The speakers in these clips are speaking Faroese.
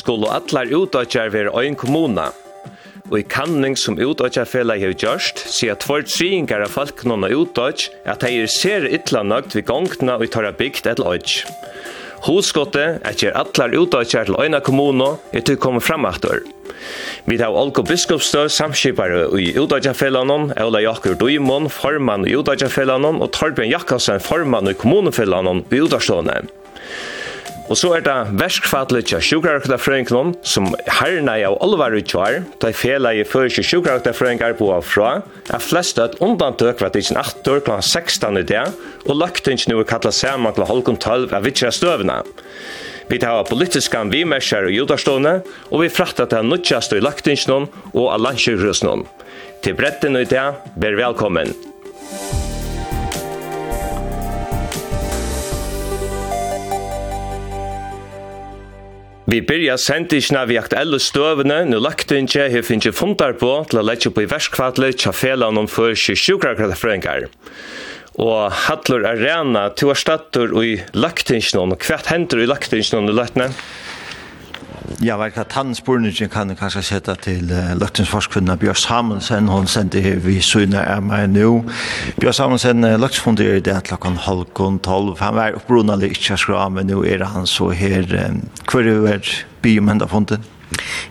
skulle allar utdøtjar være ein kommuna. Og i kanning som utøkjarfelag hefur gjørst, sier tvær tryingar av falknona utøk at hei er ser ytla nøgt vi gongtna og tar bygd et løg. Hoskottet er kjer allar utdøtjar til øyna kommuna er til komme fram. Vi tar Olko Biskopstø samskipare i utøkjarfelanon, Eula Jakur Duimon, formann i utøkjarfelanon og Torbjørn Jakobsen, formann i kommunefellanon i utøkjarstående. Og så er det verskfallet til sjukrakterfrøyngen som herna av olvar utkvar, da i fela i først frøyngar på avfra, er flest at undantøk var tidsen 8 år kl. 16 i det, og lagt ikke noe kallet saman kl. halvkon 12 av vitsra støvna. Vi tar politiska vimerskjer og judarstående, og vi frakta til nødtjast i løktingen og alansjøkrøsnen. Til bretten i det, ber velkommen! Vi byrja sendisjna vi aktuelle støvene, nu lagt innje hef finnje fundar på til å letje på i verskvatlet tja felan om for 20 Og Hallur Arena, to er stattur i lagt innje hva hvert hendur i lagt innje noen i løtne? Ja, vet hva tannsporningen kan jeg kanskje sette til uh, løgtingsforskvinna Bjørn Samuelsen, hun sendte her vi syne er meg nå. Bjørn Samuelsen uh, løgtingsfonder er det klokken halvkon tolv. Han var oppbrunnet ikke skra, men nå er han så her. Um, hva er det by om henne?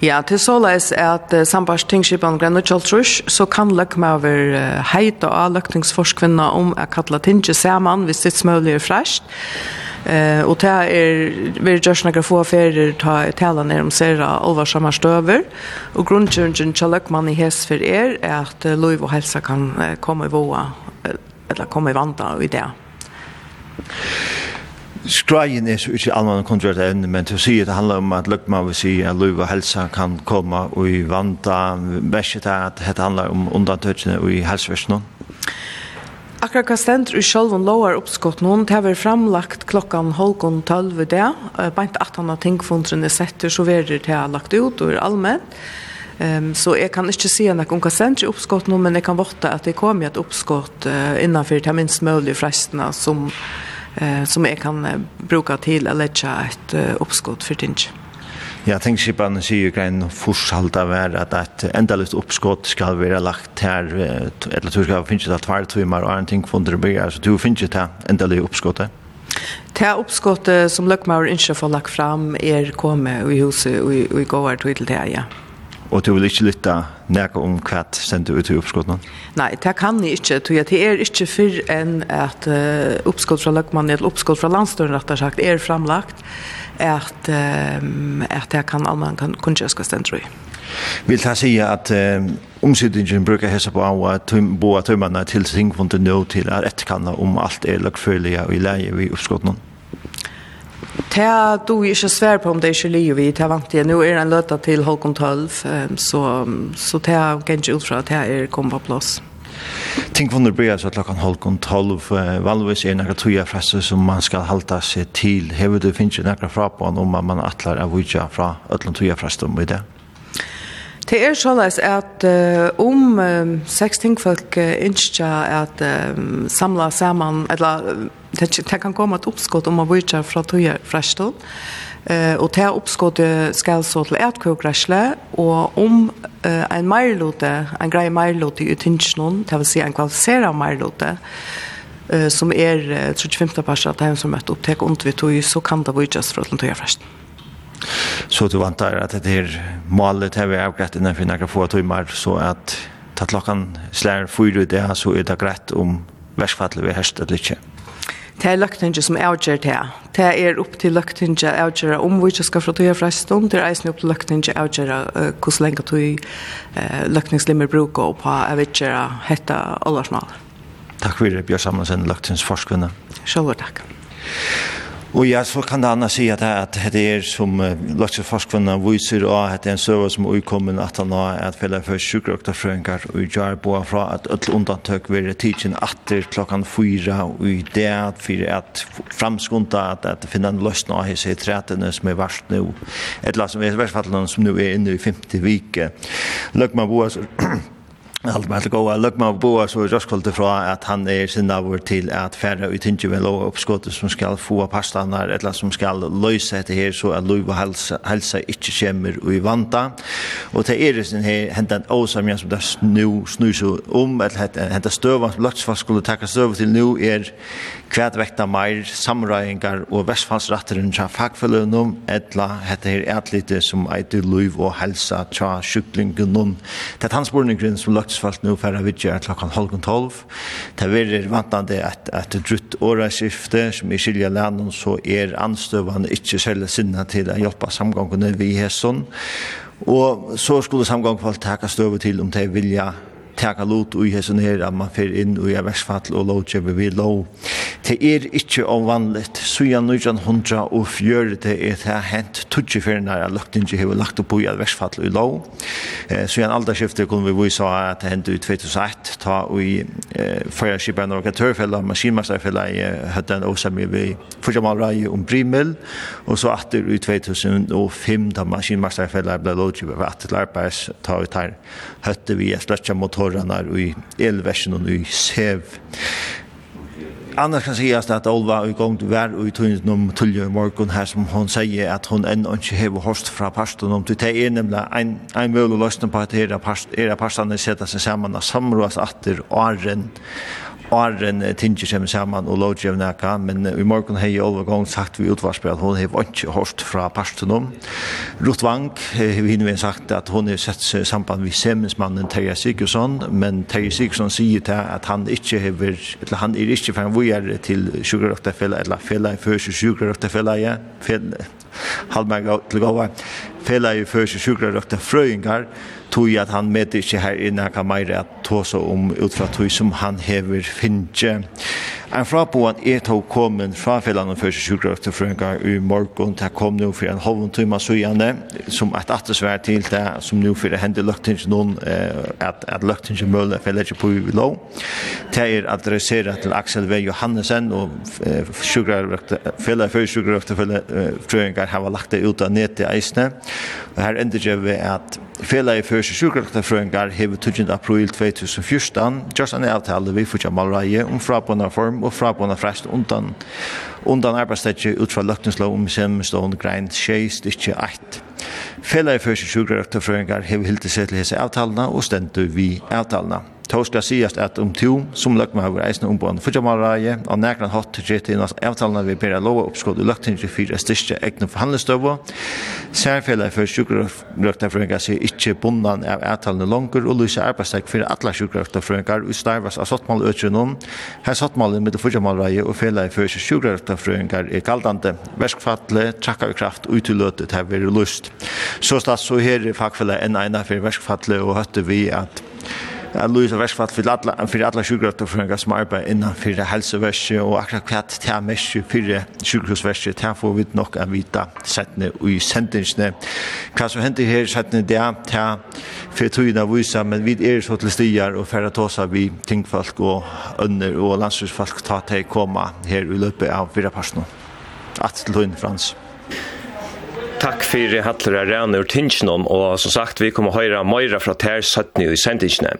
Ja, til så leis er at uh, sambars tingskipan Granne Kjoltrush, så kan løk meg over uh, heit og avløkningsforskvinna om å kalla tinget saman hvis det er mulig fresht. Eh och det är vi just några få affärer ta tala ner om sera allvarsamma stöver och grundtjänsten Chalakman i häst för er är att Lov och hälsa kan komma i våra eller komma i vanta i det. Skrajen er så ikke allmenn kontrollert enn, men til å si at det handler om at Løkman vil si at liv og helsa kan komme og i vanta, verset er at det handler om undantøkene og i helseversjonen. Akkurat hva stendt i sjølven lovar oppskott noen, det har vært framlagt klokkan holgon 12 det, beint at han har tingfondrene setter, så verer det lagt ut og er allmenn. Um, så jeg kan ikke si noe om hva stendt i oppskott noen, men jeg kan våtte at det kommer et oppskott uh, innenfor det minst mulige frestene som, uh, som jeg kan uh, bruka til å lette et uh, oppskott for tingene. Ja, tenkskipan sier jo grein forshalt av er at et endalist oppskott skal være lagt her, eller du skal finne det tvær timer og en ting funder å bygge, så du finner ikke det endelig oppskottet? Det oppskottet som Løkmaur ikke får lagt fram er kommet i huset og i går til det, ja. Og du vil ikke lytte nekka om hva sender ut i oppskottene? Nei, det kan jeg ikke. Det er ikke før enn at uh, oppskott fra Løkmannen eller oppskott fra landstøren, rett og slett, er framlagt, at, um, at jeg kan allmenn kan kunne skal stendre i. Vil det si at um, omsidningen bruker hese på av at bo boa tømmene til ting tingfunnet nå til er etterkanna om alt er lagfølge og i leie i oppskottene? Ta du är ikke svär på om det ikke livet vi, ta vant jeg. nu är det en løte til Holkom 12, så, så ta kan ikke utfra at det er kommet på plass. Tänk vad det blir så att klockan halv 12 Valvis är några tjuja fraser som man ska hålla sig till. Hur du finns ju några fra på om man attlar av vilka fra öllon tjuja fraser om det. Det är så att om um, seks tingfolk uh, inte at um, samla sammen, eller det, det kan komme et oppskott om man vill fra tøye frästål. Uh, og det oppskottet skal så til et kokräsle og om uh, en mejlote, en grei mejlote i tinchnon, det vil si en kvalificerad mejlote uh, som er är 35 personer att hem som mött upp tek ont vi tog så kan det vara fra tøye tog. Så du vantar at det här målet har vi avgrätt innan för några få timmar så at ta klockan slår fyra det så er det greit om verskfattelig vi härst eller ikke det er løktinget som avgjør det. Det er opp til løktinget avgjør om vi ikke skal fra tøye fra stund, det er eisen opp til løktinget avgjør uh, hvordan lenge tøy uh, løktingslimmer bruker på avgjør hette aldersmål. Takk for det, Bjørn Samuelsen, løktingsforskvinne. Selv takk. Og ja, så kan det annars si at, at det er som Løkseforskvinna viser og at det er en søve som uikommen at han har at fjellet for sjukrøkterfrøyngar og gjør boa fra at ødel undantøk vil tidsin atter klokkan fyra og i det for at framskunda at, at finna en løsna av hese i tretene som er varst nu, et eller som er i hvert fall som nu er inne i 50 vike. Løkman boa Allt med att gå och lukma på så är jag skulle fra att han är sinna vår till att färra ut inte väl och uppskottet som ska få pastan här eller som ska lösa det här så att lov och hälsa, hälsa inte kommer och i vanta. Och det är sin här hända en åsamja som det snu, snu så om eller hända stövan som Lötsfars skulle tacka stöv till nu är kvärt väckta mer samröjningar och västfallsratteren till fagföljunum eller det här är som är till lov och hälsa tja sjuklingen. Det är hans borning som arbeidsfalt nu færre vidtjer klokkan halvgen tolv. Det verir vantande at, at drutt åreskifte som i skilja lennom så er anstøvande ikkje selv sinna til å hjelpe samgangene vi hesson. Og så skulle samgangfalt takka støve til om de vilja taka lot i hesen her, at man fer inn i versfall og lovkjøver við lov. Det er ikke omvanligt. Suja 1900 og fjør det er det hent tutsi fyrir når jeg lagt ikke har lagt opp i versfall og lov. Så i en alderskifte kunne vi vise at det hendte i 2001, ta i fyrskipen og katørfellet, maskinmasterfellet i høtten og sammen vi fyrstjamalrei om Brimel, og så atter i 2005 da maskinmasterfellet ble lovkjøver, atter til arbeids, ta ut her høtte vi et slett motor årene i elversen og i sev. Annars kan sies at Olva i gang var i tøynet om Tulje i morgen her som hon sier at hon ennå ikke hever hårst fra parsten om det er nemlig en, en mulig løsning på at her er parstene setter seg sammen og samrås atter åren Arren tinge kjem saman og lovgjevna kan, men i morgen hei jeg overgång sagt vi utvarspel at hun hei ikke hørt fra parten om. Ruth Vang hei vi sagt at hun hei sett samband vi semensmannen Terje Sigurdsson, men Terje Sigurdsson sier til at han ikke hever, eller han er ikke fram vujer til sjukerøktafella, eller fella i fyrir sjukerøktafella, ja, fella, halvmeg til gåva, fella i fyrir sjukerøktafrøyngar, tog at han med ikke her innan kan meire at tåse om utfra tog som han hever finje. En fra på fraboan er tog kommet fra fellan og første sjukkrafter for en gang i morgen til kom nå for en halvun tøyma sujane, som et attesvær til det, som nå for det hender løgtings noen, at, at løgtings mølle for ikke på i lov. Det er adresseret til Aksel V. Johannesen, og fellet første sjukkrafter for en gang har lagt det ut av nete eisne. Og her ender vi at Fela i første sjukkrafter hever 20. april 2020 2014 just en avtale vi fortsatt malreie om frabående form og frabående frest undan, undan arbeidsstedet ut fra løkningslov om semestående grein 6, stikje 8. Fellet i første 20 røkterfrøyngar hever hilti seg til hese avtalene og stendur vi avtalene. Tog skal sies at om to, som løgma over reisende ombående fyrtjamareie, og nærkland hatt til rett innan avtalene ved Per Lova oppskått i løgtinget for et styrste egne forhandlestøvå. Særfellet for sjukrøkterfrøynga sier ikke bundan av avtalene langer, og lyser arbeidstek for alle sjukrøkterfrøyngar og starvas av sottmål øtrunum. Her sottmålet med det fyrtjamareie og fellet for sjukrøkterfrøyngar er galdande. kaldande. trakka trakkar kraft ut til løtet her ved lyst. Så stas så her er fagfellet enn eina for verskfattelig og høtte vi at Jeg Louise versfatt for alle, for alle sjukrøtter for en som arbeider innan for helseverset, og akkurat hva til jeg mest for sjukrøsverset, til får vi nok å vite settene og i sendingsene. Hva som hender her settene, det er til for togene å vise, men vi er så til stier og for å ta seg vi tingfolk og ønner og landsfolk ta til å komme her i løpet av fire personer. At til Høyne Frans. Takk fyrir Hallur Arena ur Tinsnum, og som sagt, vi kommer høyra Moira fra Ter 17 i sendingsne.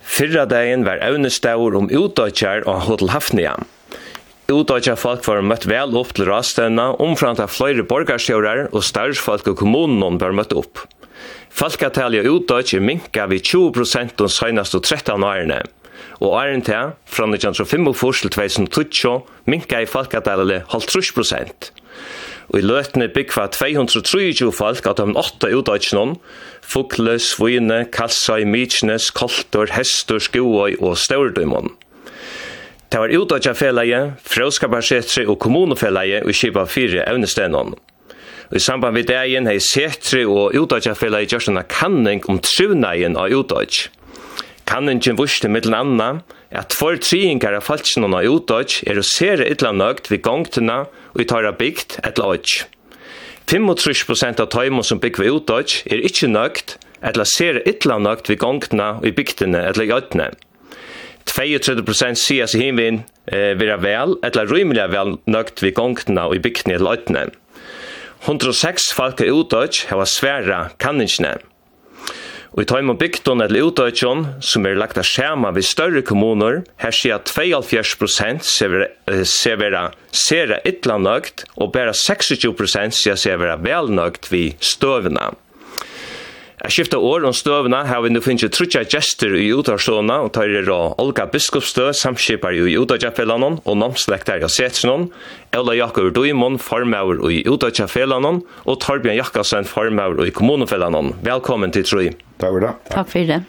Fyrra dagen var evnestaur om utdøytjar og Hotel Hafnia. Utdøytja folk var møtt vel opp til rastøyna, omframt av fløyre borgarstjørar og størsfolk og kommunen var møtt opp. Falkatalja utdøytje minka vi 20% de senaste 13 årene og æren til, fra 1905 til 2020, minka i falkadalele 50 prosent. Og i løtene byggva 223 folk av de 8 utdøtjennom, Fugle, Svine, Kalsøy, Mykines, Koltor, Hestur, skoøy og Størdøymon. Det var utdøtjenfellet, Frøskaparsetri og kommunefellet og Kipa fire evnestenon. I samband med dagen hei setri og utdøtjenfellet i en kanning om trunneien av utdøtjenfellet Kanningen vursde mittel anna at tvor triingar av falskene av utdøtt er å sere ytla nøgt vid gongtene og i tøyra bygd et løgt. 35% av tøymon som bygg ved utdøtt er ikkje nøgt etla sere ytla nøgt vid gongtene og i bygdene etla i øytene. 32% sier seg hinvin eh, vera vel etla rymelig vel nøgt vid gongtene og i bygdene etla øytene. 106 folk er utdøtt hava sværa kanningsne. Og i tøym og bygdun eller utdøytjon, som er lagt av skjema ved større kommuner, her sier 42% ser vera sera ytla nøgt, og bare 26% sier vera vel nøgt ved støvna. Jeg skiftet år om støvna her vi nå finner trutja gester i utarstående og tar er Olga Biskopstø, samskipar i utarstående og namslektar i Setsenon, Ola Jakob Duimon, formauer i utarstående og Torbjørn Jakobsen, formauer i kommunefellene. Velkommen til Troi. Takk for det. Takk for det.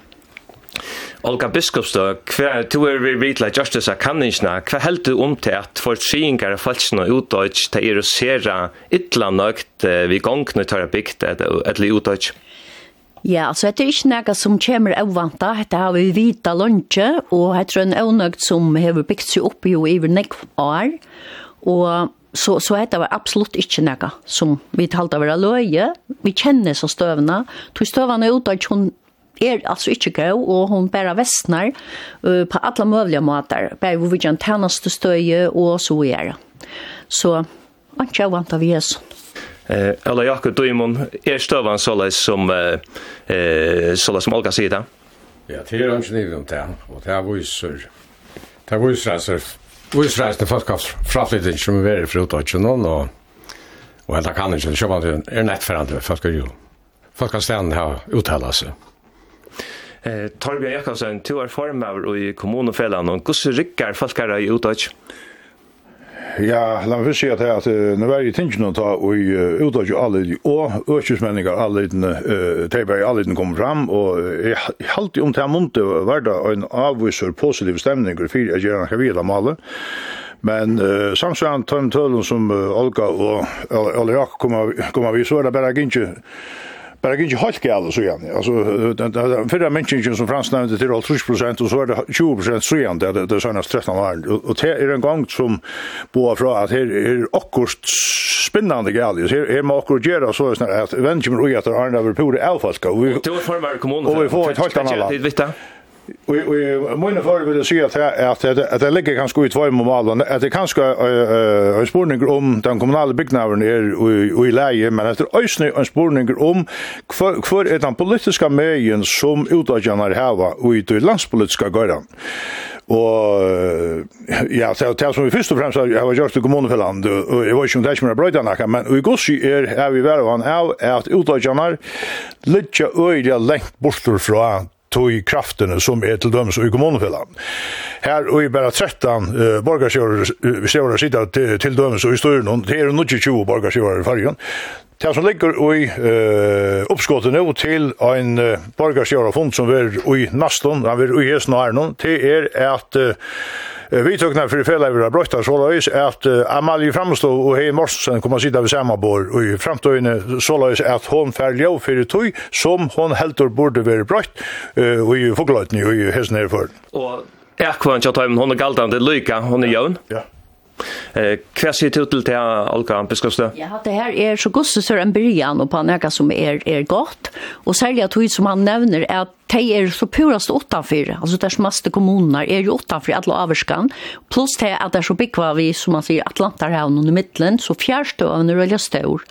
Olga Biskopstø, hva to er vi vidt la justice av kanningsna, hva held du om til at for tryingar av falskna utdøyts til erosera ytla nøgt vi gongna tar bygd eller utdøyts? Ja, altså, det er ikke noe som kommer avvanta. Dette har vi vita lunsje, og jeg tror en avnøgt som har bygd seg opp i og over nekv år. Og så, så det var absolutt ikke noe som vi talte av over løye. Vi kjenner så støvene. To støvene er ute hun er altså ikke grå, og hun bare vestner uh, på alle mulige måter. Bare hvor vi kan tjeneste støye, og så gjør det. Så, ikke avvanta vi er sånn. Eh Ola Jakob Duimon er støvan såleis som eh såleis som Olga sier det? Ja, det er ikke nivå om det. og det er viser. Det er viser, altså, viser Vi stressade folk av fraflyttning som vi är från noen, og, og helt kan ikke, köpa det är er förändrat folk ju. Folk kan stedet här uttala seg. Eh Torbjørn Jakobsen, du er formøver i kommunfällan og hvordan rykker folk i Utdeutsch? Ja, la meg først si at jeg at uh, når jeg tenker noe ta og uh, utdager alle de og økjusmenninger alle de uh, teiber alle de kommer fram og jeg halte om til munte var det en avviser positiv stemning for jeg gjør noe videre male men uh, samsvarende tømtølen som uh, Olga og Ole Jakob kommer vi så er det bare ikke bara gick ju helt gärna så igen. Alltså förra människan som Frans nämnde till 30 procent och så är det 20 så igen det det såna stressna var och det är en gång som boar fra att här är akkurat spännande gärna. Här är man akkurat göra så att vänjer kommer att Arne över på det alfa ska. Och vi får ett helt annat. Och och mina vil sjá at att att at det ligger kanske ut två mål att det kanske en spurning om den kommunala er og i läge men etter øysne en spurning om för er den politiska mejen som utåtjanar hava og i det landspolitiske gøran. Og ja, så det som vi først og fremst har gjort i kommunefelland, og jeg var ikke om det er ikke mer brøyda nakka, men i gossi er vi vervan av at utdagjanar litt øyla lengt bortur fra tog kraftene som er til dømes i kommunefellene. Her og i bare 13 uh, borgarsjører sitter til, til dømes og i styren, det er 20 borgarsjører i fargen, Det som ligger i uh, oppskottet nå til en uh, borgarstjørafond som er i Naston, han er i Hesen og Arnon, det er at uh, vi tøkna for fjellet av brøkta såløys at uh, Amalie Framstå og Hei Morsen kommer sitte ved samme bord og i framtøyene såløys at hon fær ljau fyrir tøy som hon heldur borde være brøkt uh, og i fogløytene og i Hesten herfor. Og Ekvann, ja, hon er galdande lyka, hon er jøvn. Ja. Eh, hva sier du til det, Olga Biskopsle? Ja, det her er så godt så en berian på noe som er, er godt, og særlig at hun som han nevner er at de er så purast utanfyr, altså deres meste kommuner er jo utanfyr alle averskan, pluss det at det er så byggva vi, som man sier, Atlantarhavn under midtelen, så fjærstøvene er veldig stor.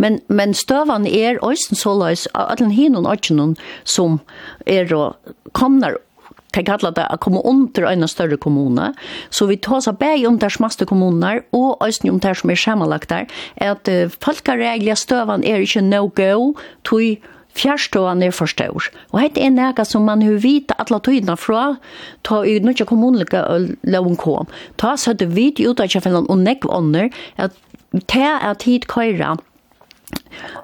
Men, men støvene er også så løs, at den hinun og som er og kommer kan kalla det att komma under en större kommune. Så vi tar så bäg om där smaste kommuner och östen om där som är sammanlagt där. Att uh, folkareglia stövan är inte no-go till fjärstående er for stor. Og dette er noe som man har vite alle tøyene fra, ta i noen kommunlige loven kom. Ta så at vi ut av kjeffelene og nekv ånder, at ta er hit køyre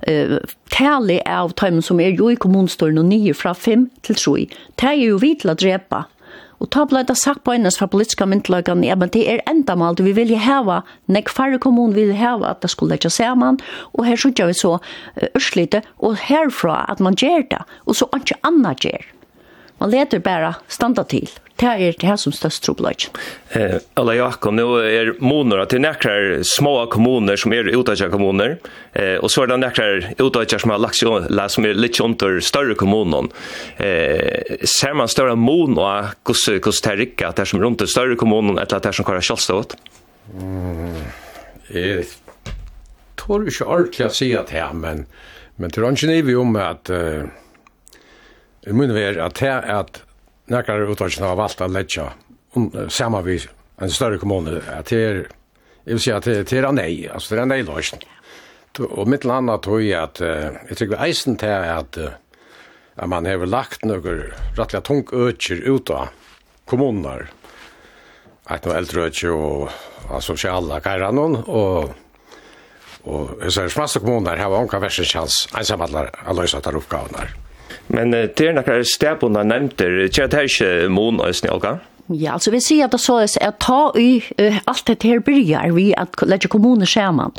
eh tærli av tøymen som er jo i kommunstolen og nye fra 5 til 3. Det er jo vi å drepa. Og ta blei det sagt på hennes fra politiska myndelagene, ja, men det er endamalt, vi vil jo heva, nek færre kommun vil heva at det skulle ikke saman, og her sykja vi så uh, urslite, og herfra at man gjer det, og så ikke anna gjer. Man leter bara standa til. Det er det her som størst trobladj. Eh, Alla Jakob, nå er moner til nekker små kommuner som er utadja kommuner, eh, og så er det nekker utadja som har lagt seg som er litt under større kommuner. Eh, ser man større mon og hvordan det er ikke at det er som rundt større kommuner eller at det er som karer kjølstått? Mm, jeg tror ikke ordentlig å si at her, men, men tror ikke vi om at uh, Det munne er at det at nærkere utvarsen har valgt å lette um, sammen med en større kommune, at det er, jeg vil si at det er nei, altså det er nei løsning. Og mitt landa tog jeg at, jeg tykker eisen til at, uh, at man har lagt noen rettelig tung økjer ut av kommuner, at noen eldre økjer og av sosiale noen, og og så er det masse kommuner har anka versen chans ensamma alla lösa tar uppgifterna. Men uh, det er noen stedbunna nevnter, kjører det her ikke mon og snilka? Ja, altså vi sier at det så er at ta i uh, alt det her byrjar vi at legge kommuner skjermen.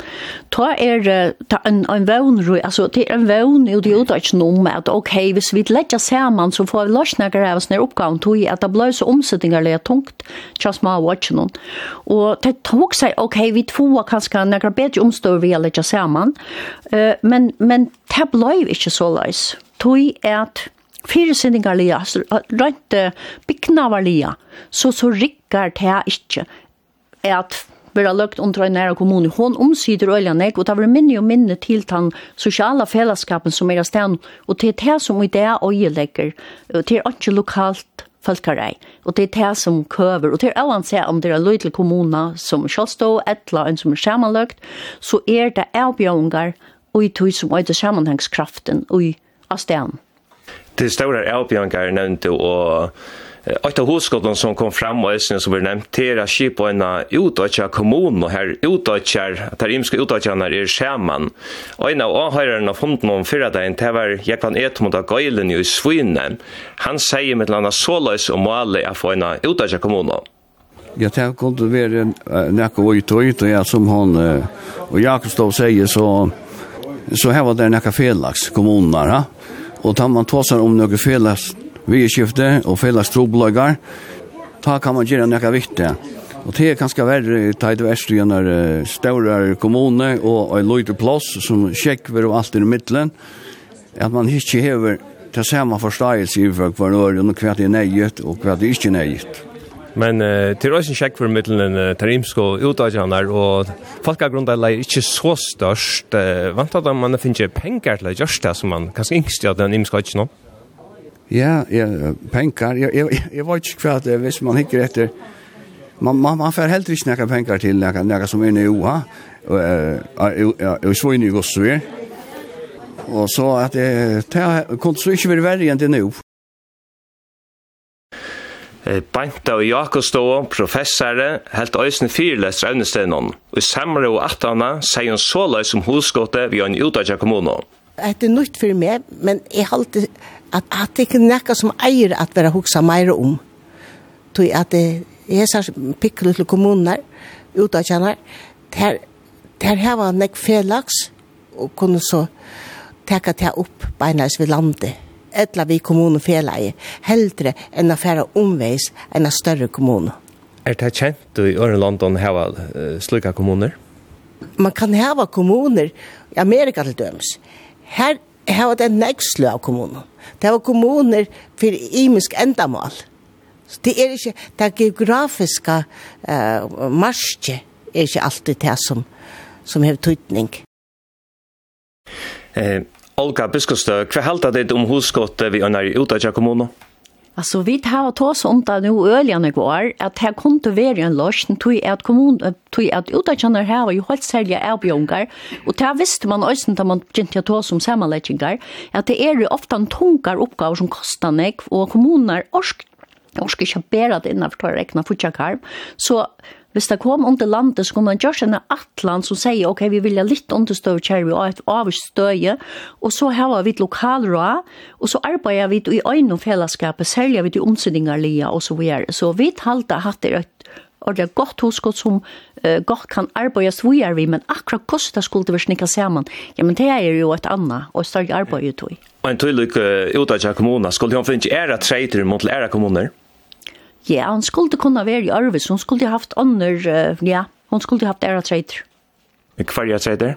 Ta er uh, ta en, en vøvn, altså det er en vøvn og det er jo ikke noe med at ok, hvis vi legger skjermen så får vi løsninger av oss ned oppgaven tog i at det ble så omsetninger litt tungt til små watchen. Og det tok seg, ok, vi två kanskje noen bedre omstår vi å legge sammen, uh, men, men det ble ikke så løs tog at fyresinningar lia, rønt byggnavar lia, så så rikkar det ikkje at vera løgt under en næra kommune. Hon omsider øyla nek, og det var minne og minne til den sosiale fellesskapen som er sted, og det er det som i det øyelegger, det er ikke lokalt folkarei, og det er det som køver, og det er alle se om det er løy til kommuna som sjålstå, etla, en som er samanløgt, så er det avbjøringar og i tog som øyde sammenhengskraften og i av stedet. Det stora avbjørngar nämnde och Ett av hoskotten som kom fram och ösnen som vi nämnt till att kipa en ena utåtja kommun och här utåtjar, att här imska utåtjarna är skärman. Och en av avhörarna fond någon förra dagen det var Jekvan Etmund av Gailen i Svinen. Han säger med landa sålös och mål att få en utåtja kommun. Jag tänkte kunde vara näka och utåtja som hon och Jakobstov säger så så här var det några felaks kommuner ha. Och tar man tåsar om några felaks vidskifte och felaks trobolagar ta kan man göra några viktiga. Och det är ganska värre i tajt värst i när stora kommuner och i lite plats som checkver och allt i mitten att man inte behöver ta samma förståelse i folk vad det är och vad det är och vad det är inte nöjt. Men uh, til røysen sjekk for middelen uh, tarimsk og utdagjene og folkagrunnen er ikke så størst. Uh, vant at man finner penger til å gjøre det som man kanskje yngst gjør den imske ikke nå? Ja, ja penger. Jeg, jeg, jeg var ikke hva det hvis man hikker etter. Man, man, man får heller ikke noen penger til noen som er nye oha. Og så i nøye vi, Og så at det kunne så ikke være verre enn det nå. Beinta og Jakobstå, professare, helt øysene fyrlest revnestenen. Og i samre og atana sier hun så løy som hovedskåte vi har en utdagsja kommune. Det er nytt for meg, men jeg halte at, at det ikke er nekka som eier at være hoksa meira om. Tog at det er så pikkelig til kommuner, utdagsjaner, der, der har nek felaks og kunne så teka det opp beinleis ved landet etla vi kommunefeleie, heldre enn å fære omveis enn å større kommune. Er det kjent i Øren London hava uh, slukka kommuner? Man kan hava kommuner i Amerika til dømes. Her hava det en nekslø av kommunen. Det var kommuner for imisk endamål. Så det er ikke det geografiske uh, marsje er ikke alltid det som, som har tydning. Eh, Olga Biskostø, hva heldt det om huskottet vi ønner i Utøyja kommune? Altså, vi tar ta oss om det nå øljene går att här kunde være en lösning tog att kommun at att her var jo helt sälja erbjungar och där visste man også da man begynte å ta oss om sammenlegginger, at det er jo ofte en tungere oppgave som kostar nek och er orsk orsk ikke bedre det innenfor å att fortsatt futjakar så hvis det kom under landet, så kunne man gjøre en atlan som sier, ok, vi vilja litt understøve kjærvi og et avstøye, og så har vi et lokalråd, og så arbeider vi i øynene fellesskapet, særlig vi til omsidningarlige og så videre. Så vi talte at det et ordentlig godt hoskott som uh, godt kan arbeides vi er vi, men akkurat hvordan skulle være snikket sammen? Ja, men det er jo et annet, og et større arbeid ut i. Og en tydelig uh, utdagsja kommuner, skulle hun finne ære treiter mot ære kommuner? Ja. Ja, hon skulle kunna vara i Arvis. Hon skulle haft annor, ja, hon skulle haft era trejter. Kvar är trejter?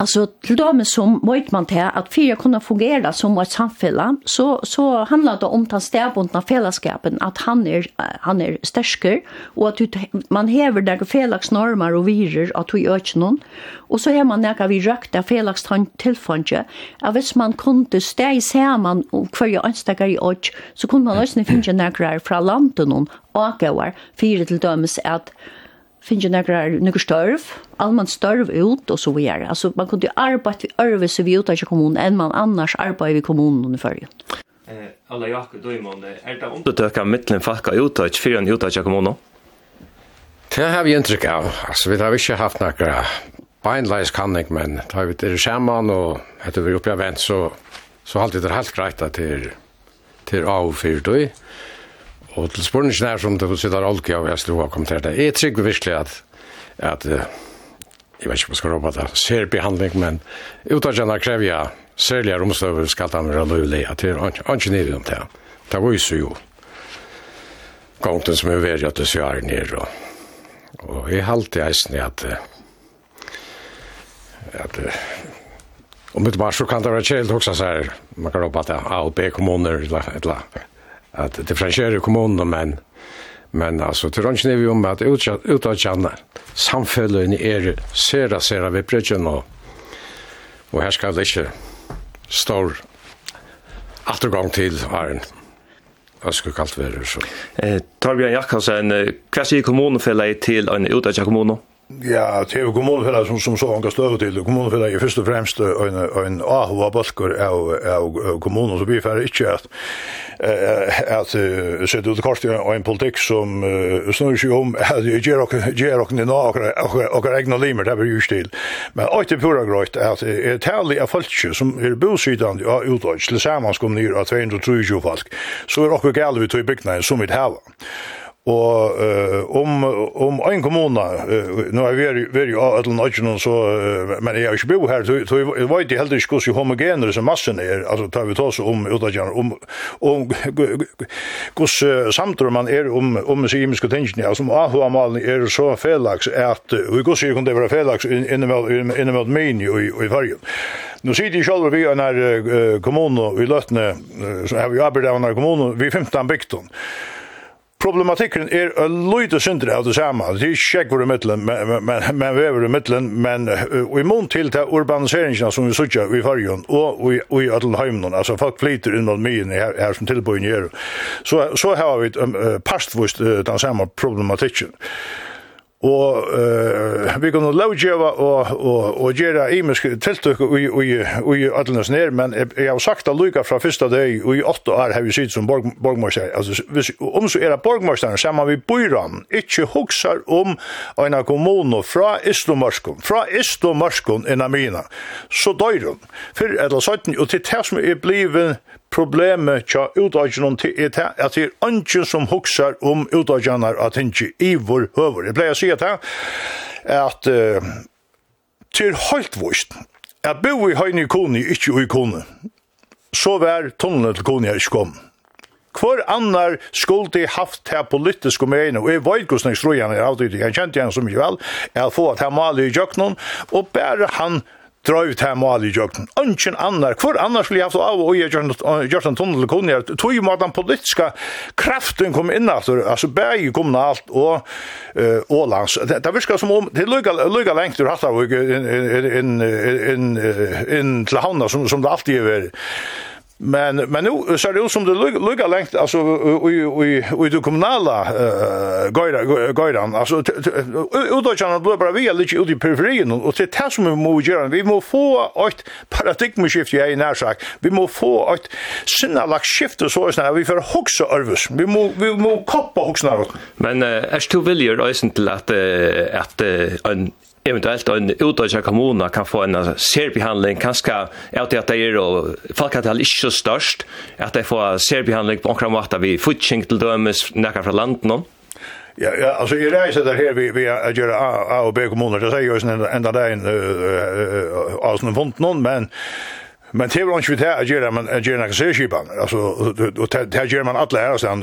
Alltså till dem som vet man till att för att kunna fungera som ett samhälle så så handlar det om den stärbundna fällskapen att han är han är stärker och att man häver där fällagsnormer och virer att vi gör någon. Och så är man när vi rökta fällakstan tillfånge av vis man kunde stå i samman och kvar önskar i och så kunde man också finna några från landen och går för till dömes att finnes några noen størv, allmann størv ut og så vidare. Altså, man kunne arbeide ved øvelse vi utenfor kommunen enn man annars arbeider i kommunen under. Eh, alla jakku døymon, er det undertøkka mittlen fakka uttøk fyrir en uta av kommunen? Det har vi inntrykk av. Altså, vi har ikke haft noen beinleis kanning, men da vi er sammen og etter vi oppgjør vent, så, så alltid er det helt greit at det er, det av fyrir døy. Og til spørningen er som det sitter Olke og Vestre og kommentert det, jeg trygger virkelig at, at uh, jeg vet ikke om jeg skal råpe det, ser behandling, men utan krever jeg særlig romstøver skal han være løylig, at det er ikke nere om det. Det var jo gongten som er verre at det så er nere. Og og jeg har alltid eisen at, at om det bare så kan det være kjeld også, så man kan råpe at A og B kommuner, et eller annet att differentiera kommunen men men alltså till ranchen är vi om att utåtjande samfällen är sera sera vi bryggen och och här ska det inte stor återgång till Arn vad ska kallt vara så. Eh Torbjörn Jakobsen, vad säger kommunfället till en utåtjande kommunen? Ja, det er kommunfellet som, som så anker støve til. Kommunfellet er først og fremst en, en ahova balker av, av kommunen, så vi færre ikke at att så det kostar och en politik som snurrar sig om att ger och ger och nina och och egna limer där ju still. Men åter pura grejt att ett härligt av folk som är bosidande ja utåt tillsammans kommer ni att 220 folk. Så är också gäller vi i byggnaden som vi har. Og om om ein kommuna, nu er vi vi jo at lunchen og så men jeg er ikke bo her, så jeg vet helt ikke hvordan homogener som massen er, altså tar vi tås om utanfor om om hvordan samtur man er om om muslimske tingene, altså om ahua er så felaks at vi går sier kun det var felaks inne med min i i Norge. Nu sitter ju själva vi när kommunen i Lötne så har vi arbetat med kommunen vi 15 bygden problematikken er a løyde synder av det samme. Det er ikke i middelen, men vever i midtelen. men i mån til til urbaniseringen som vi sitter i fargen, og i Adelheimen, altså folk flyter innan myen her, her som tilbøyen gjør, så, så har vi um, uh, pastvist den samme problematikken og uh, vi kan lovgjøve og, og, og gjøre imenske tiltøk i, i, i Adlenes ned, men jeg, jeg har sagt det lykka fra første dag, og i åtte år har vi sitt som borg, borgmorskjær. Altså, hvis, om så er det borgmorskjær, så er man vi byran, ikke hukser om en av kommune fra Istomorskon, fra Istomorskon innan mina, så døyr hun. For et eller annet, og til det som er blivet problemet tja utdagen til er at det er ønsken som huksar om utdagenar at ikke i vår høver. Jeg pleier å si at det at uh, til høyt vist at bo i høyne i kone, ikke i kone, så vær tunnelen til kone her ikke kom. Hvor annar skulle de haft her politiske mening, og jeg vet hvordan jeg tror han er alltid, jeg kjente igjen så mye vel, jeg har fått her maler i jøkkenen, og bare han drøyv til mål i jøkken. Ønsken annar, hvor annars skulle jeg haft av og jeg gjørt en tunnel til kunnig, tog jo at den politiska kraften kom inn aftur, altså bæg kom alt og uh, ålands. Det, det virker som om, det er lykka lengt du hatt av inn til havna som, som det alltid er Men men nu är det som det lugga längt alltså i i det kommunala eh goira goiran alltså utdochan att bara vi lite ut i periferin och det tas som vi måste göra vi måste få ett paradigmskifte i när sak vi måste få ett sinnalack skifte så är vi för huxa örvus. Vi måste vi måste koppa huxa men är du viljer ösen till att att en eventuellt en utdöjda kommuna kan få en särbehandling kanske att det är och folk att det är inte så störst att det får särbehandling på omkring vart vi futching till dömes näka från landet Ja, ja, alltså i reise där här vi vi att göra A, A och B kommuner, det säger ju sen ända där en eh alltså någon men Men det var inte vi til å gjøre, men att göra noen sørskipen. alltså och det gör man alle her, sen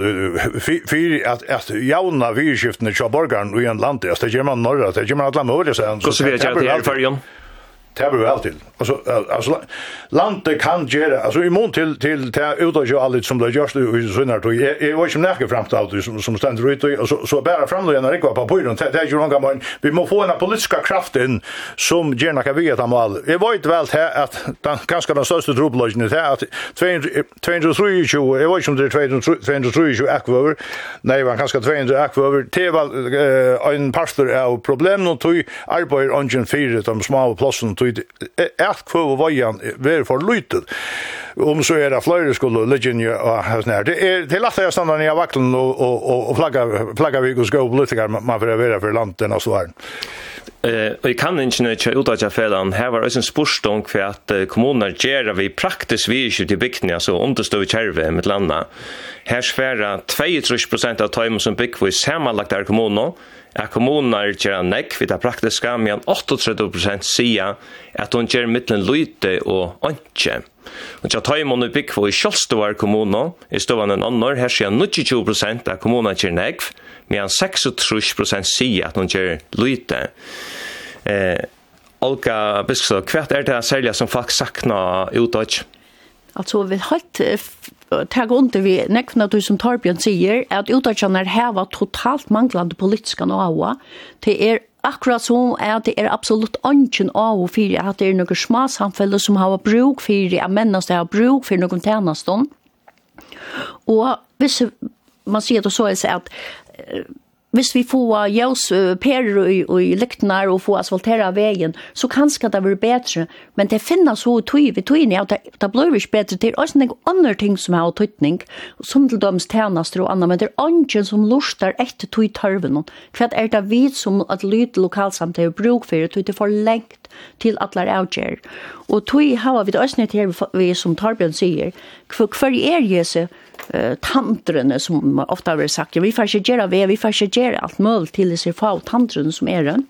för att att jauna virskiftene til borgeren i en land, det gör man norra, det gör man alla möjliga sen Hvordan vil jeg att det är Førjon? Ja det blir vel til. Altså, altså landet kan gjøre, altså i mån til, til det utøy jo allit som det gjørs i sønner tog, jeg, jeg var ikke nærke fremtatt som, som stender ut, og så, så bare fremløy en rikva på pyren, det, det er långa noen gammel, vi må få en politiska kraft inn som gärna kan vi mal. Jag Jeg vet vel til at den, ganske den største trobløsjen er at 223, jeg vet ikke om det er 223 akvøver, nei, var ganske 200 akvøver, det var en pastor av problemen, og tog arbeider ungen fire, de små plassen, tog tid ett kvö och vajan ver för lutet om så är det flöjde skulle ligga legend ju här det är det lätt jag stanna ner vakten och och och flagga flagga vi går gå politiker man för vara för landet och så här Eh, vi kan inte nu köra ut jag fällan. Här var det en spurstång för att uh, kommuner gör vi praktiskt vi är till bygden alltså understår i kärve med landa. Här svära 22 av tajmen som bygg byggvis sammanlagt är kommuner, at kommunar gjør nekk ved det praktiske, men 38% sier at hun gjør mittlen lyte og ønske. Og til Tøymon og Bikvo i Kjølstovar kommune, i stovan en annor, her sier 92% av kommunar gjør nekk, men 36% sier at hun gjør lyte. Eh, Olga Biskstad, hva er det særlig som folk sakna utdøtt? Altså, vi har hatt tag under vi nekvna du som Torbjørn sier, at utarkjennar heva totalt manglande politiska noa, Det er akkurat som at det er absolutt ønsken av og fyrir at det er noen små samfunn som har bruk fyrir, at mennesker har bruk fyrir noen tjenestånd. Og hvis man sier det så er det at hvis vi får jøs perer i, i lyktene og får asfaltera veien, så kanskje det blir bedre. Men det finnes så tøy ved tøyene, og det, det blir ikke bedre. Det er også noen andre ting som har tøytning, som til døms tjenester og annet, men det er andre som lurer etter tøy tørven. Hva er det vi som at lyd lokalsamtidig bruk for, det? det for lengt kraft til allar avgjør. Og tog hava vi det østnet her, vi, som Torbjørn sier, hver, hver er Jesu uh, tantrene, som ofte har vært sagt, vi får ikke gjøre ved, vi får ikke gjøre alt mulig til disse få tantrene som er den.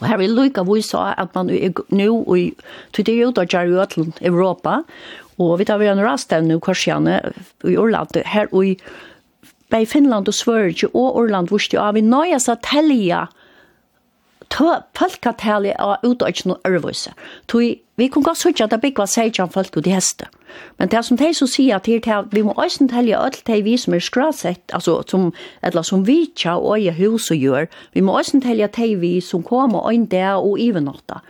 Og her vil lykka vi sa at man nå, og det ut av da gjør jo Europa, og vi tar vi en rastavn i Korsjane, i Orland, her og i Bei Finland og Sverige og Orland, hvor det er vi nøyest å ta folkatali av utøkjen og ørvøse. Tui vi kunne godt sørge at det bygget var særlig folk ut i heste. Men det som de som sier at her, vi må også telle alt de vi som er skrasett, altså som, eller som vi tja og øye hus og gjør, vi må også telle de vi som kommer og inn der og ivernatta,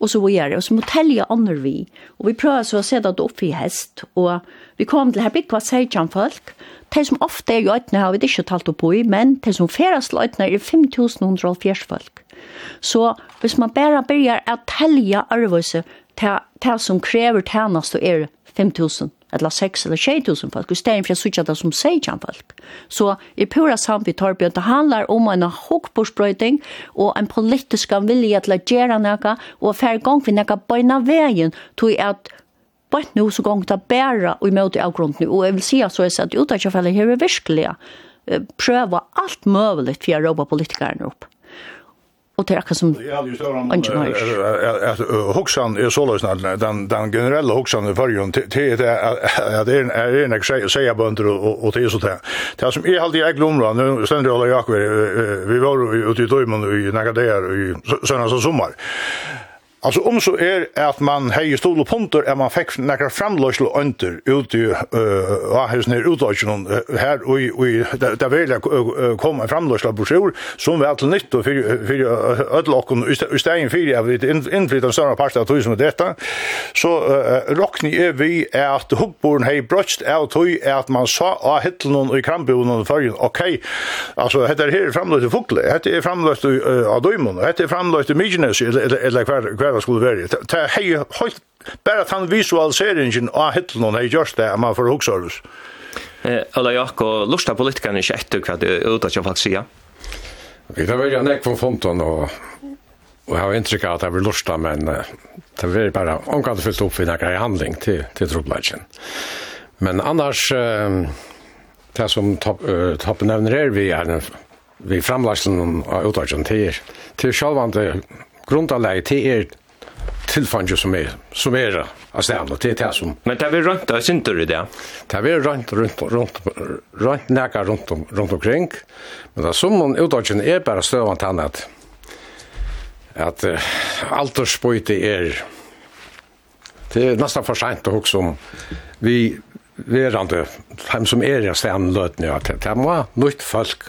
og så gjør det, og så må telle andre vi. Og vi prøver så å se det opp i hest, og vi kom til her bygget var særlig folk, de som ofte er i øyne har vi ikke talt opp i, men de som færres løytene er 5.140 folk. Så hvis man bare begynner å telle arvøse, det som krever tjenest er 5000 eller 6 eller 6000 folk, i stedet for jeg sier det som 16 folk. Så i pura samtidig tar det handler om en hokkborsbrøyting og en politisk vilje til å gjøre noe, og hver gang vi noe bøyne veien, tror jeg at bare nå så gang det bære og i møte av avgrunden. Og jeg vil si at så er det ut av kjøfellet her er virkelig prøve alt mulig for å råbe politikerne opp och det är akkurat som att Hoxan är så lösnad, den, den generella hoxan i förrjun, det är det är en extra säga bönder och det är så där. Det som är alltid jag glömmer, nu ständer jag alla jakver, vi var ute i Döjman i Nagadear i såna så sommar. Alltså om så är er att man höjer stol och punter är man fick några framlöslo under ut ju eh här snär utåtchen här och och där vill komma på brosjor som vi alltid nytt och för för ödlocken i stein för av det inflytande såna pasta att tusen detta så rockni är vi är att hopporn hej bröst out hur är att man sa att hitteln och i krambonen och förr okej alltså heter här framlösel fukle det är framlöslo av dömon heter framlöslo mignes eller eller det skulle være. Det er hei, helt, bare at han visualiseringen av hittelen har gjort det, man får hukse oss. Eller Jakko, lusta politikerne ikke etter hva det er ute av folk sier? Vi tar veldig nek fra fonten, og, og jeg har inntrykk av at jeg vil lusta, men det er bare omkant fyllt opp i nekker handling til, til trobladjen. Men annars, det som Toppen nevner er, vi er vi framlagsen av utdragen til, til sjølvande grunnanlegg til er tilfanget som er, som er av stedet, det er det som... Men det er vi rundt av synder i det? Det er vi rundt, rundt, rundt, rundt, nækka rundt, rundt omkring, men det er som om utdagen er bare støvann til annet, at uh, aldersbøyte er... Det er nesten for sent å huske om vi verande, dem som er i stedet løtene, at det må nytt folk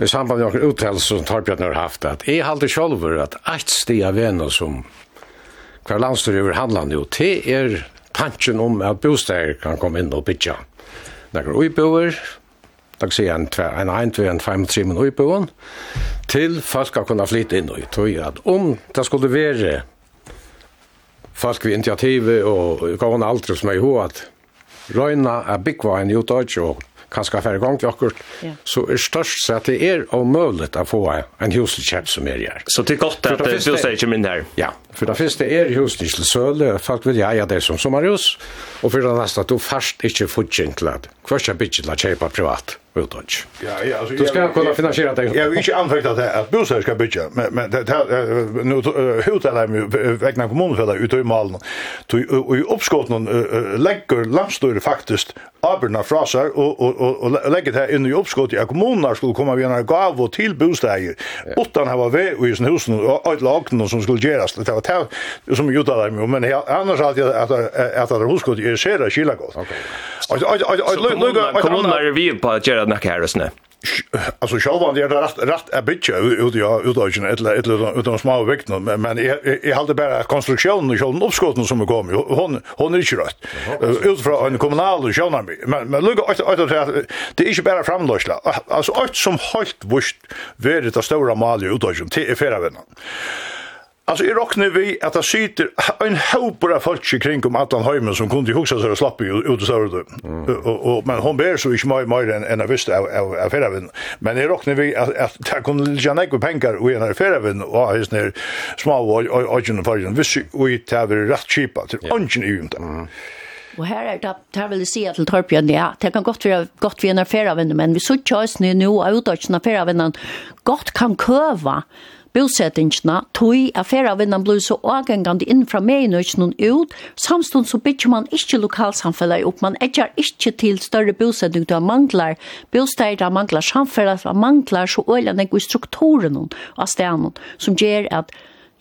i samband med noen uttalelser som Torbjørn har haft, at jeg halte sjolver at eit stig av venner som hver landstyr over handlande jo, det er tanken om at bosteg kan komme inn og bytja. Når uiboer, da kan jeg en 1, 2, 5, 3 min uiboen, til folk har kunnet flytte inn og tog at om det skulle være folk ved initiativet og gående alder som er i hodet, røyna er byggva en utdøy og kanskje færre gang til akkurat, ja. så er størst så at det er omøvlet å få en husdekjøp som er her. Så det er godt at det er ikke min her? Ja, for det første er husdekjøp til Søle, folk vil jeg det som sommerhus, og for det neste at du først ikke får kjent til at hver kjøp ikke til å kjøpe privat utanch. Ja, ja, alltså du ska kunna finansiera det. Jag vill inte anfäkta att att bostäder ska bygga, men men det nu hotar det med vägna kommunen för det ut i malen. Du och i någon lägger landstyre faktiskt Aberna frasar och och och lägger det in i uppskott i kommunerna skulle komma vi några och till bostäder. Utan ha varit och i sin husen och ett lagn som skulle göras. Det var det som gjorde det men annars att att att att det huskot är skära skilla gott. Okej. Och och och och kommunerna är vi på det näka sånn. Alltså själva det rätt rätt är bitcha ut jag ut jag inte eller eller ut utan små vikt men men jag hade bara konstruktionen och själva uppskotten som kom ju hon hon är inte rätt utifrån en kommunal och sjön men men lugg att att det är inte bara framlösla alltså allt som helt vurst värdet av stora mal ut utdagen till är färra vänner Alltså i rockne vi att det sitter en hopor av folk kring om Atlan Heimen som kunde huxa sig och ut och så där. Och men hon ber så inte mer mer än en visst av av affären. Men i rockne vi att att det kunde ligga några pengar och en affären och hans ner små och och en affären. Vi tar i rätt cheapa till ungen i inte. Och här är det här vill säga till Torbjörn ja, det kan gott för gott vi en affär men vi så choice nu nu utåt en affär gott kan köva bosettingsna, tog at ferravinnan blir så avgengende inn fra noen ut, samstånd så bygger man ikke lokalsamfunnet opp, man edger ikke til større bosetting, man manglar bosteder, man manglar samfunnet, man manglar så øyne i strukturen av stedene, som gjør at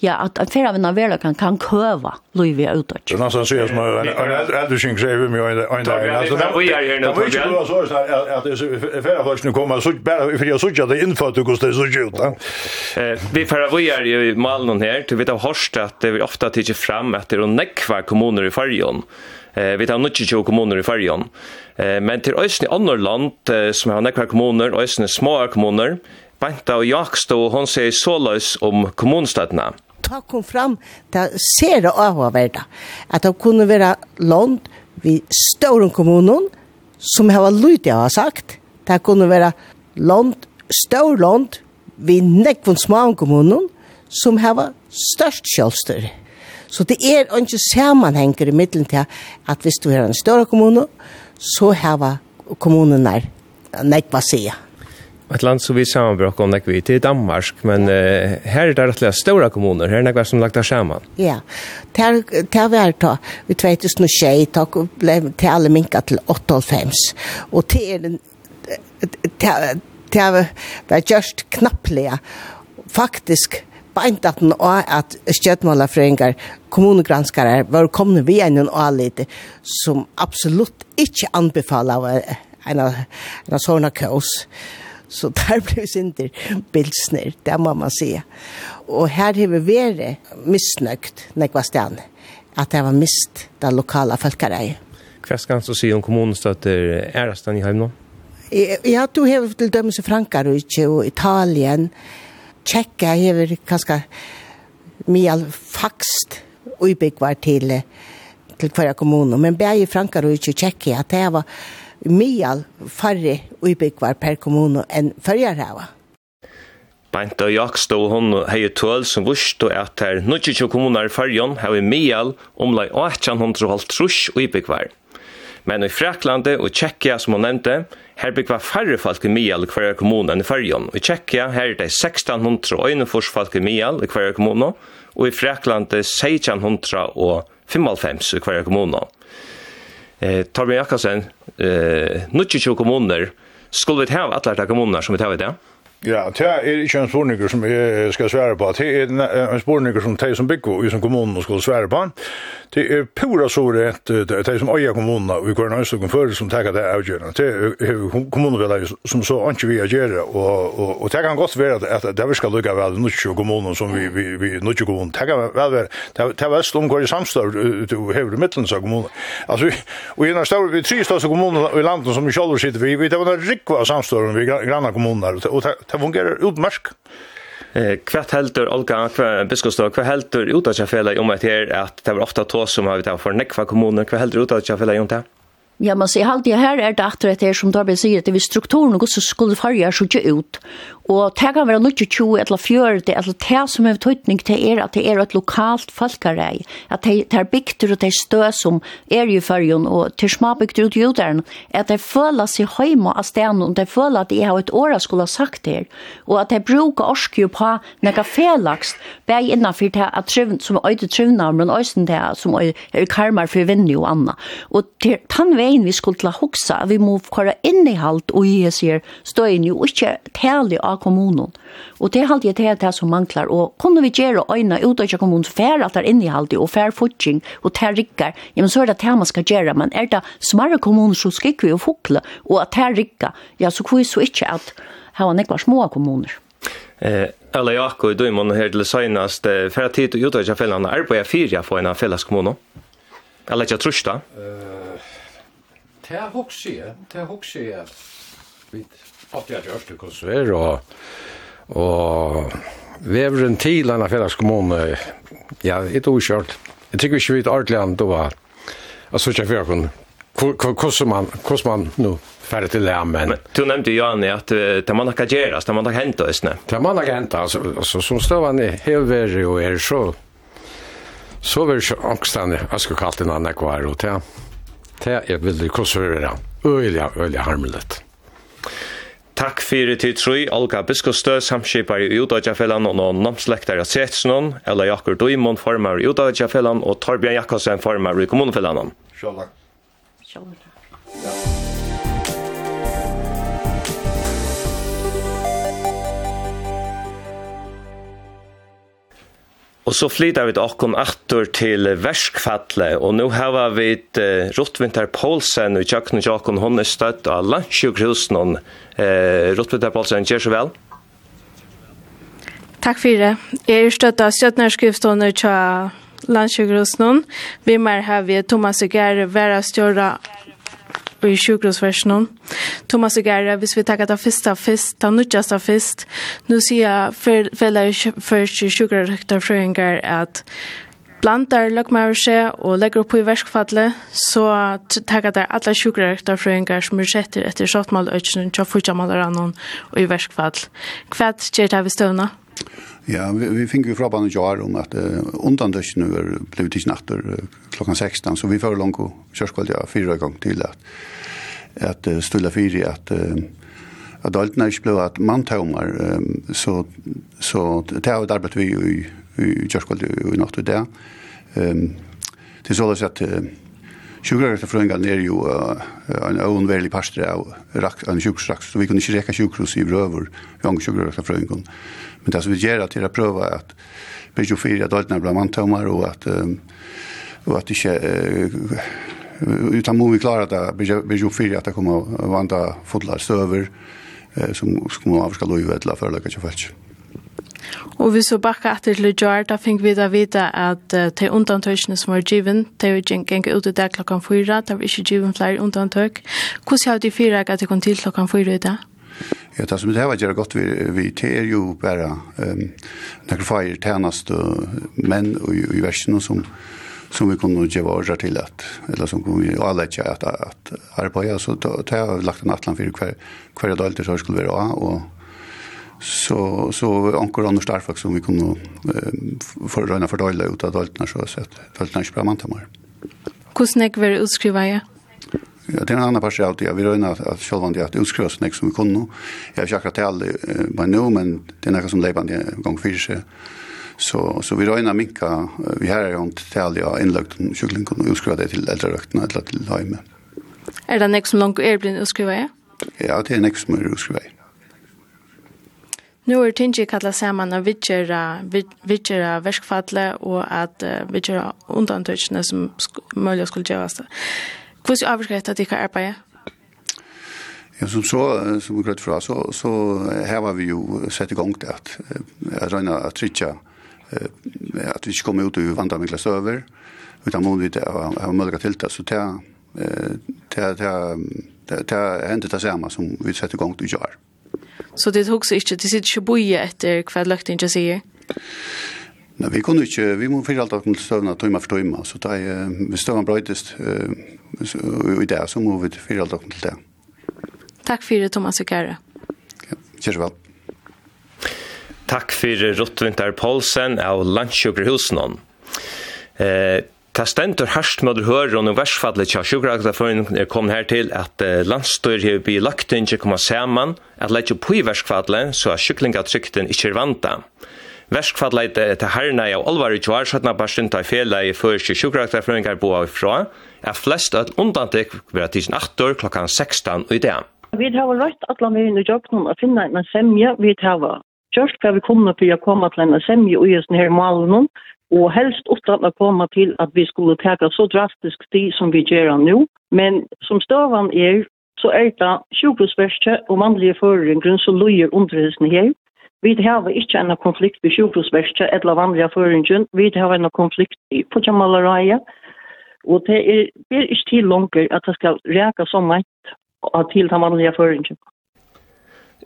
ja, at en färra vinna vela kan kan köva Louis ut Det nästan ser som en äldre syn skrev med en en där. Alltså där vi är här nu på igen. Så att det är färra folk nu kommer så bara för jag såg att det inför du kostar så djupt. Eh vi färra vi är ju i Malmö här till vet av Horst att det vi ofta tycker fram att det är nekva kommuner i Färjön. Eh vi tar nutje tjo kommuner i Färjön. Eh men till ösn i andra land som har nekva kommuner och ösn små kommuner Banta og Jakstå, hon sier såløs om kommunstøttene ta kom fram ta ser det avhverda. At det kunne vara land vi stora kommunen som har lut jag har sagt. Det kunne vara land, stor land vi von små kommunen som har størst självstyre Så det er inte sammanhänger i mitten til at vi du i en større kommune, så har kommunen der vad säger ett land som vi sammanbrukar om vi till Danmark men eh, här är det rätt stora kommuner här är det som lagt där samman. Ja. Där där vi vet just nu tjej tack blev till alla minka till 85 och till det var just knappliga faktiskt, beint at den og at stjøtmålerfrøyngar, kommunegranskare, var komne vi enn og lite, som absolutt ikke anbefaler en av sånne kaos. Så der ble Sinter bilsner, det må man si. Og her har vi vært misnøkt, nekva stedene, at det var mist det lokale folkereiet. Hva skal du si om kommunen støtter æresten i Heimnå? Ja, du har til dømes i Frankrike og Italien. Tjekka har kanskje mye fakst ubyggvar til, til hver kommune. Men bare i Frankrike og at det var mial farri uibikvar per kommune enn fyrjarhava. Beint og Jakstå og hon hei tål som vurst og at her 90 kommunar i fyrjon hei mial omlai 1850 uibikvar. Men i Fraklande og Tjekkia, som hon nevnte, her byggva færre folk i mial i hver kommune enn i fyrjon. I Tjekkia her er det 1600 folk i mial i hver kommune, og i Fraklande 55 i hver kommune eh, Torbjørn Jakobsen, eh, 22 kommuner, skulle vi ta av alle kommuner som vi tar i det? Ja, det er ikke en spørninger som jeg skal svære på. Det er en spørninger som de som bygger i som kommunen skal svære på. Det er pura så rett, de som øyer kommunen og går hver nøystokken før som tenker det er avgjørende. Det er kommunen som så ikke vi gjøre, og, og, og det kan godt være at det vi skal lykke vel nødvendig kommunen som vi, vi, vi nødvendig kommunen. Det kan vel være, det er vest om hver samstår til hever i midten av kommunen. Altså, og i en av større, vi tre største kommuner i landet som vi kjøler sitter vi, vi tar en rikva samstår vi granna kommuner, og Det fungerar utmärsk. Eh kvart heldur Olga kvar biskopstad kvar heldur utað om at her at det var ofta tås som har vi tar for nekva kommuner kvar heldur utað om det. Ja, man sier alltid her er det etter det som Torbjørn sier, at det er strukturen og hvordan skulle farger så ikke ut. Og det kan være noe 20 eller 40, eller det som er tøytning til er at det er et lokalt folkarei. At det er bygter og det er stø som er i fargen, og til småbygter ut i jorderen, at det føler seg hjemme av stedet, og det føler at jeg har et år skulle ha sagt det. Og at det bruker orske på noe felakst, bare innenfor det at trivn, som er øyde trivnavn, men også det som er karmar for vinnig og annet. Og til tannvei vegin vi skulle til å huksa, vi må kjøre innehalt og i hans her støyen jo ikke tale av kommunen. Og det halte det til det som manglar, og kunne vi gjøre øyne ut av kommunen fær at det er innehalt og fær futsing og tær rikker, ja, men så er det det man skal gjøre, men er det smarre kommuner som skikker vi og fukle og at tær rikker, ja, så kunne vi så ikke at her var nekvar små kommuner. Eh, Alla Jakob i Døymon her til senast, eh, for at tid utøyja fellene arbeider fyrja for en av felleskommunen. Alla ikke trusda? Eh, Det hugsi jeg, det hugsi jeg. Vi åtti at gjørst det konsuver, og, og veveren til denne felleskommunen, ja, det er uskjørt. Jeg tykker ikke vi et ordentlig an, det var, altså ikke for jeg hvordan man, hvordan man nå færre til det, men... Du nevnte, Johanne, at det man ikke gjerast, det man ikke hentet, ikke? Det man ikke hentet, altså, altså som støvende hever og er så, så vil ikke angstene, jeg skal kalle det noe kvar, og det det er veldig krossfører. Øyelig, øyelig harmelig. Takk fyrir til troi, Olga Biskostø, samskipar i Udøyjafellan og noen namnslektar av Setsnån, Ella Jakur Duimon formar i Udøyjafellan og Torbjørn Jakobsen formar i kommunefellan. Sjålak. Sjålak. Ja. Og så flyttar vi okkom aktor til verskfalle, og nu har vi uh, Rottvinter Poulsen og Tjøkken og Tjøkken, hun er støtt av landsjukhusen. Uh, Rottvinter Poulsen, gjør så vel. Takk for det. Jeg er støtt av Sjøtnerskrifstående til landsjukhusen. Vi mer har vi Thomas Uger, være større upp i sjukhusversionen. Thomas og Gerra, hvis vi tackar ta första fest, ta nutjasta fest. nå sier jeg för, først för sjukhusröktarfröingar att blandar løgmaur seg og legger opp i verskfallet, så takker det alle sjukkerrektar som er sett etter sottmaløytjen til å fyrtja malerannån og i verskfall. Hva gjør det her vi støvna? Ja, vi, vi fick ju frågan och jag om at uh, undantagsen över blevet ikke natter uh, klockan 16 så vi får langt och kjørskvall ja, fire gang til at, at uh, ställa fyra at uh, att allt när ble at man tomar um, så så det har ett arbete vi i i körskväll i natt og det. Um, det er så at uh, Sjukhuset er jo uh, en unnværlig parster av rak, en sjukhuset, så vi kunne ikke reka sjukhuset i brøver, vi har sjukhuset Men det som vi gjør gör till att pröva att bygga fyra dagarna bland mantömmar og at, um, og at ikke, uh, utan må vi klare det bygga fyra at det kommer att vandra fotlar støver, uh, som kommer att ska lova ett la för lägga sig fast. Og vi bakker etter til Lujar, da fikk vi da vite at uh, de undantøkene som var given, de var gikk ut i dag klokken fyra, de var ikke given flere undantøk. Hvordan har de fire at de kom til klokken fyra i dag? Ja, det som det var gjør godt vi, vi ter jo bare um, nekker feir tjenest og menn og i, i versen som, som vi kunne gjøre året til at, eller som vi alle ikke at, at arbeta. så det har vi lagt en atlan for hver, hver dag til så skulle være av, og så så ankor andra där faktiskt som vi kunde eh, förröna fördela ut av daltna så att daltna är bra man tar mer. Hur var utskriva jag? Ja, det er en annan part av det. Jeg vil røyne at selv om det er utskriva så nek som vi kunne. Jeg har ikke akkurat tale bare nå, men det er nekka som det gang fyrir seg. Så, så vi røyne minka, vi her er jo tale av innløgten kjøkling kunne utskriva det til eldre røktene eller til heime. Er det nek som langt er blind utskriva ja? Ja, det er nek som er utskriva ja. Nu er tingi kalla saman av vidgjera, vidgjera verskfalle og at uh, vidgjera undantøkene som mulig skulle gjøres. Hvordan er avskrevet at dere arbeider? Ja, som så, som vi grøtt fra, så, så her var vi jo sett i gang til at jeg regner at Tritja, at vi ikke kom ut og vandret glass over, utan mulighet av, av mulige tiltak, så det det det det hände det samme som vi setter gang til å gjøre. Så det tog sig inte, det sitter inte boje efter kväll lökten jag säger? Nei, vi kunne ikke, vi må fyre alt opp til støvna tøyma for tøyma, så da, vi støvna brøytest i det, så må vi fyre alt opp til det. Takk for det, Thomas Ukare. Ja, kjør vel. Takk for Rottvinter Paulsen av Landsjøkerhusen. Eh, Ta stendur harst med høyre og versfallet tja sjukkeragdaføringen er kom her til at eh, landstyr hever by lagt inn ikke kommer saman at leit jo på i versfallet så er sjuklingatrykten ikke er vanta. Eh, Verskfallet til herrene av alvar i tjoar, sattna parstun ta i fjela i først i sjukraktarfrøyngar boa ifra, er flest at undantik vera tisen 8 klokkan 16 i dag. Vi har rett at la meg inn i jokken å finne en semje vi har. Just hva vi kommer til å komme til en semje i denne her malen, og helst utan å komme til at vi skulle ta så drastisk tid som vi gjør nå. Men som støvan er, så er det sjukvistverket og mannlige føringen som løyer underhetsene her, Vi har ikke en konflikt ved sjukehusverket eller vanlige føringen. Vi har en konflikt på Jamalaraja. Og det er, det er ikke til langer at det skal reka så et til den vanlige føringen.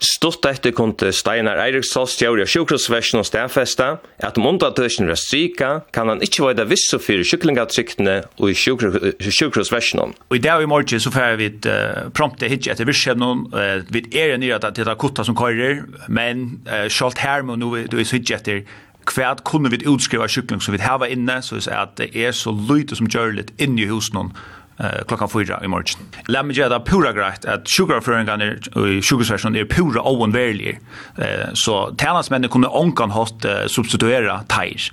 Stort etter kunde Steinar Eiriksson gjøre av sjukhusversjonen og stedfesta at om undertøkene var strika, kan han ikke være visse for sjuklingatryktene og i sjukhusversjonen. Og i dag i morgen så får vi uh, prompte hitje etter virkjevnen, uh, vi er nere at det er kutta som kører, men uh, selv her må nå vi hitje etter kvært kunne vi utskriva sjukling som vi hava inne, så at det er så lyte som gjør litt inne i husen eh klockan 4 i morgon. Låt mig göra pura grejt att sugarföringen i sugarföringen är pura owen värlig. Eh så tärnarsmännen kommer onkan host substituera tires.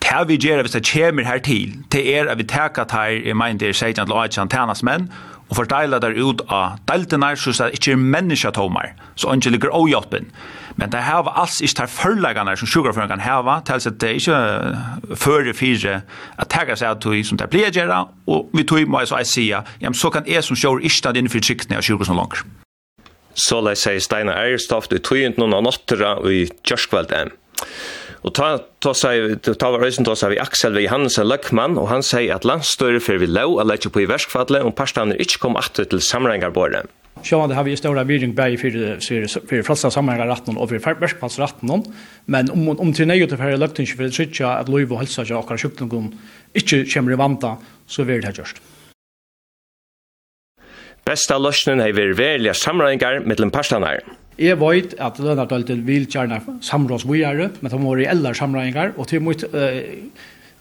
Tær vi gjer hvis det kommer her til, det er at vi teker tær, i mener der sejan 16 til 18 tjenestmenn, og fordeler der ut av deltene, så det ikke er mennesketomer, så ikke ligger avhjelpen. Men det här var alls inte här förläggarna som sjukraföraren kan häva tills att det är inte före fyra att tagga sig att tog som det blir gärna och vi tog mig så att säga ja, så kan jag som kör inte att innanför tryckning av kyrkor som långt. Så lär sig Steinar Eierstoft i tog någon av nåttra och i kjørskvelden. Og ta ta seg ta var reisen ta seg vi Axel vi Hansen Løkman og han seier at landstøyre for vi lov at leggja på i verskfallet og parstane ikkje kom atter til samrengarbordet. Sjåan det har vi stora viring bäi för för flesta sammanhang ratten og för färdbärspass ratten men om om til nej utav här lukten för det switcha att Louis och hälsa jag kan sjukdomen inte kommer vanta så vil det gjørst. Besta løsningen har vært velja samræðingar mellom parstanar. Jeg vet at lønardalten vil gjerne samrås vujere, men det må være eldre samræðingar, og til mot eh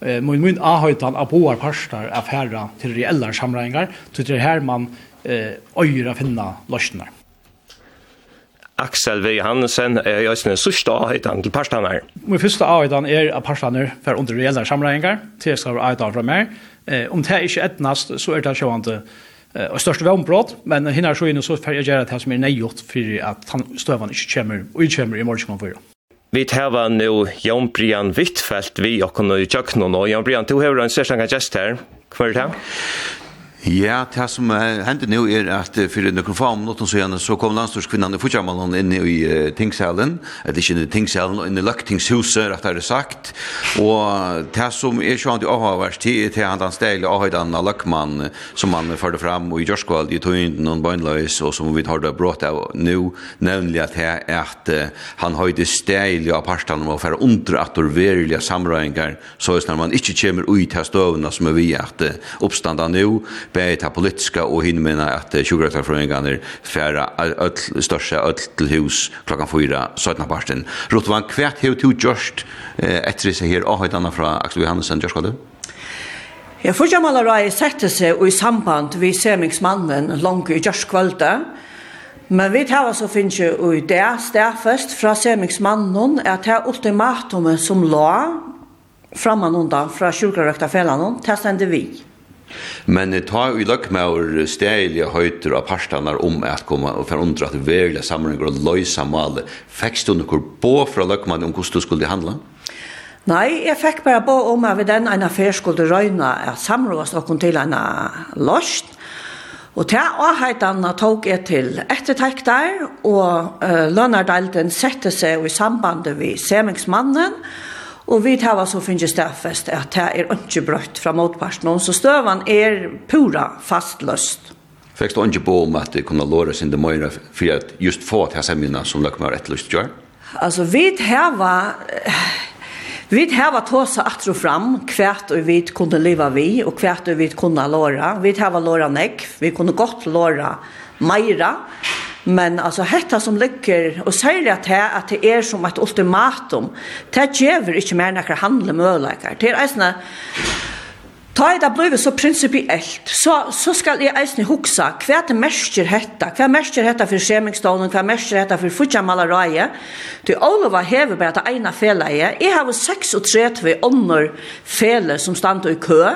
min, min ahøytan av boar parstar er færre til reelle samræðingar så det er her man eh, øyre finna løsner. Axel V. Hansen er jo sin sørste avhøytan til parstaner. Min første avhøytan er at parstaner for under reelle samleggninger, til jeg skal være avhøytan fra meg. Eh, om det er ikke etnast, så er det sjående eh, og største vannbrott, men hinner så inne så får jeg gjøre det som er nøygjort for at støvene ikke kommer, og ikke kommer i morgen for. Vi tæva nu Jan Brian Wittfeldt vi og kunnu i Jöknon og Jan Brian, du har en session gest här kvar det her? Ja, det som hendte nå er at fyrir nøkken få minutter noten så så kom landstorskvinnene i Futsjamalen inn i uh, tingsalen, eller ikke inn i tingsalen, inn i løktingshuset, rett er det sagt. Og det som er sjående i avhavers tid, det er han steg avhøydan av løkman som han førte fram i Gjørskvald i Tøyen, noen bøgnløys, og som vi har det brått av nå, nemlig at det er at han har det steg av parstene og færre under at det verilige samrøyngar, så er det når man ikke kommer ut til støvene som er vi at oppstanda nå, bæði ta politiska og hin meina at sjúkratarfrøðingarnir færa öll størsta öll til hus klokkan 4 17 partin. Rotvan kvært hevur tú just eftir seg her og heitan frá Axel Johansen just kallar. maler fyrstjamallarai sette seg i samband vi semingsmannen langt i gjørskvalda, men vi tar så finnes jo i det stedfest fra semingsmannen at det ultimatumet som la framan undan fra sjuklarøkta fellan, det stender vi. Men ta i løkmaur stegelige høyter av parstanar om at komma og for undra at verla samringar og løysa male. Fekst du nokkur på fra løkmaur om hvordan du skulle handla? Nei, jeg fikk bare på om at vi den ene affær skulle røyne at samrås noen til en løst. Og til avheitene tok jeg til ettertekter, og uh, lønnerdelten sette seg i sambandet ved semingsmannen, og Og vi tar så finnes stedfest at det er ikke brøtt fra motparten, så støvan er pura fastløst. Fikk du ikke på om at det kunne låre sin det møyre for at just få til semina som dere med etterlyst gjør? Altså, vi tar Vi hava tåsa atro fram kvært og vi kunne leva vi og kvært og vi kunne låra. Vi hava låra nekk, vi kunne godt låra meira, Men alltså hetta som ligger og säger at det at det er som et ultimatum. Det gjør ikke mer några handlemöjligheter. Det er alltså Ta i det blevet så principielt, så, så skal jeg eisne huksa hva det mersker hetta, hva mersker hetta for skjemingsdålen, hva mersker hetta for futjamalareie. Du, Olova hever bare det ene feleie. Jeg har 36 ånder fele som stand i kø.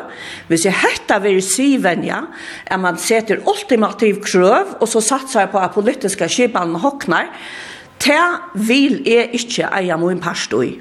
Hvis jeg hetta vil syvenja, er man setter ultimativ krøv, og så satser jeg på at politiske skipene hoknar, Det vil jeg ikke eie min parstøy.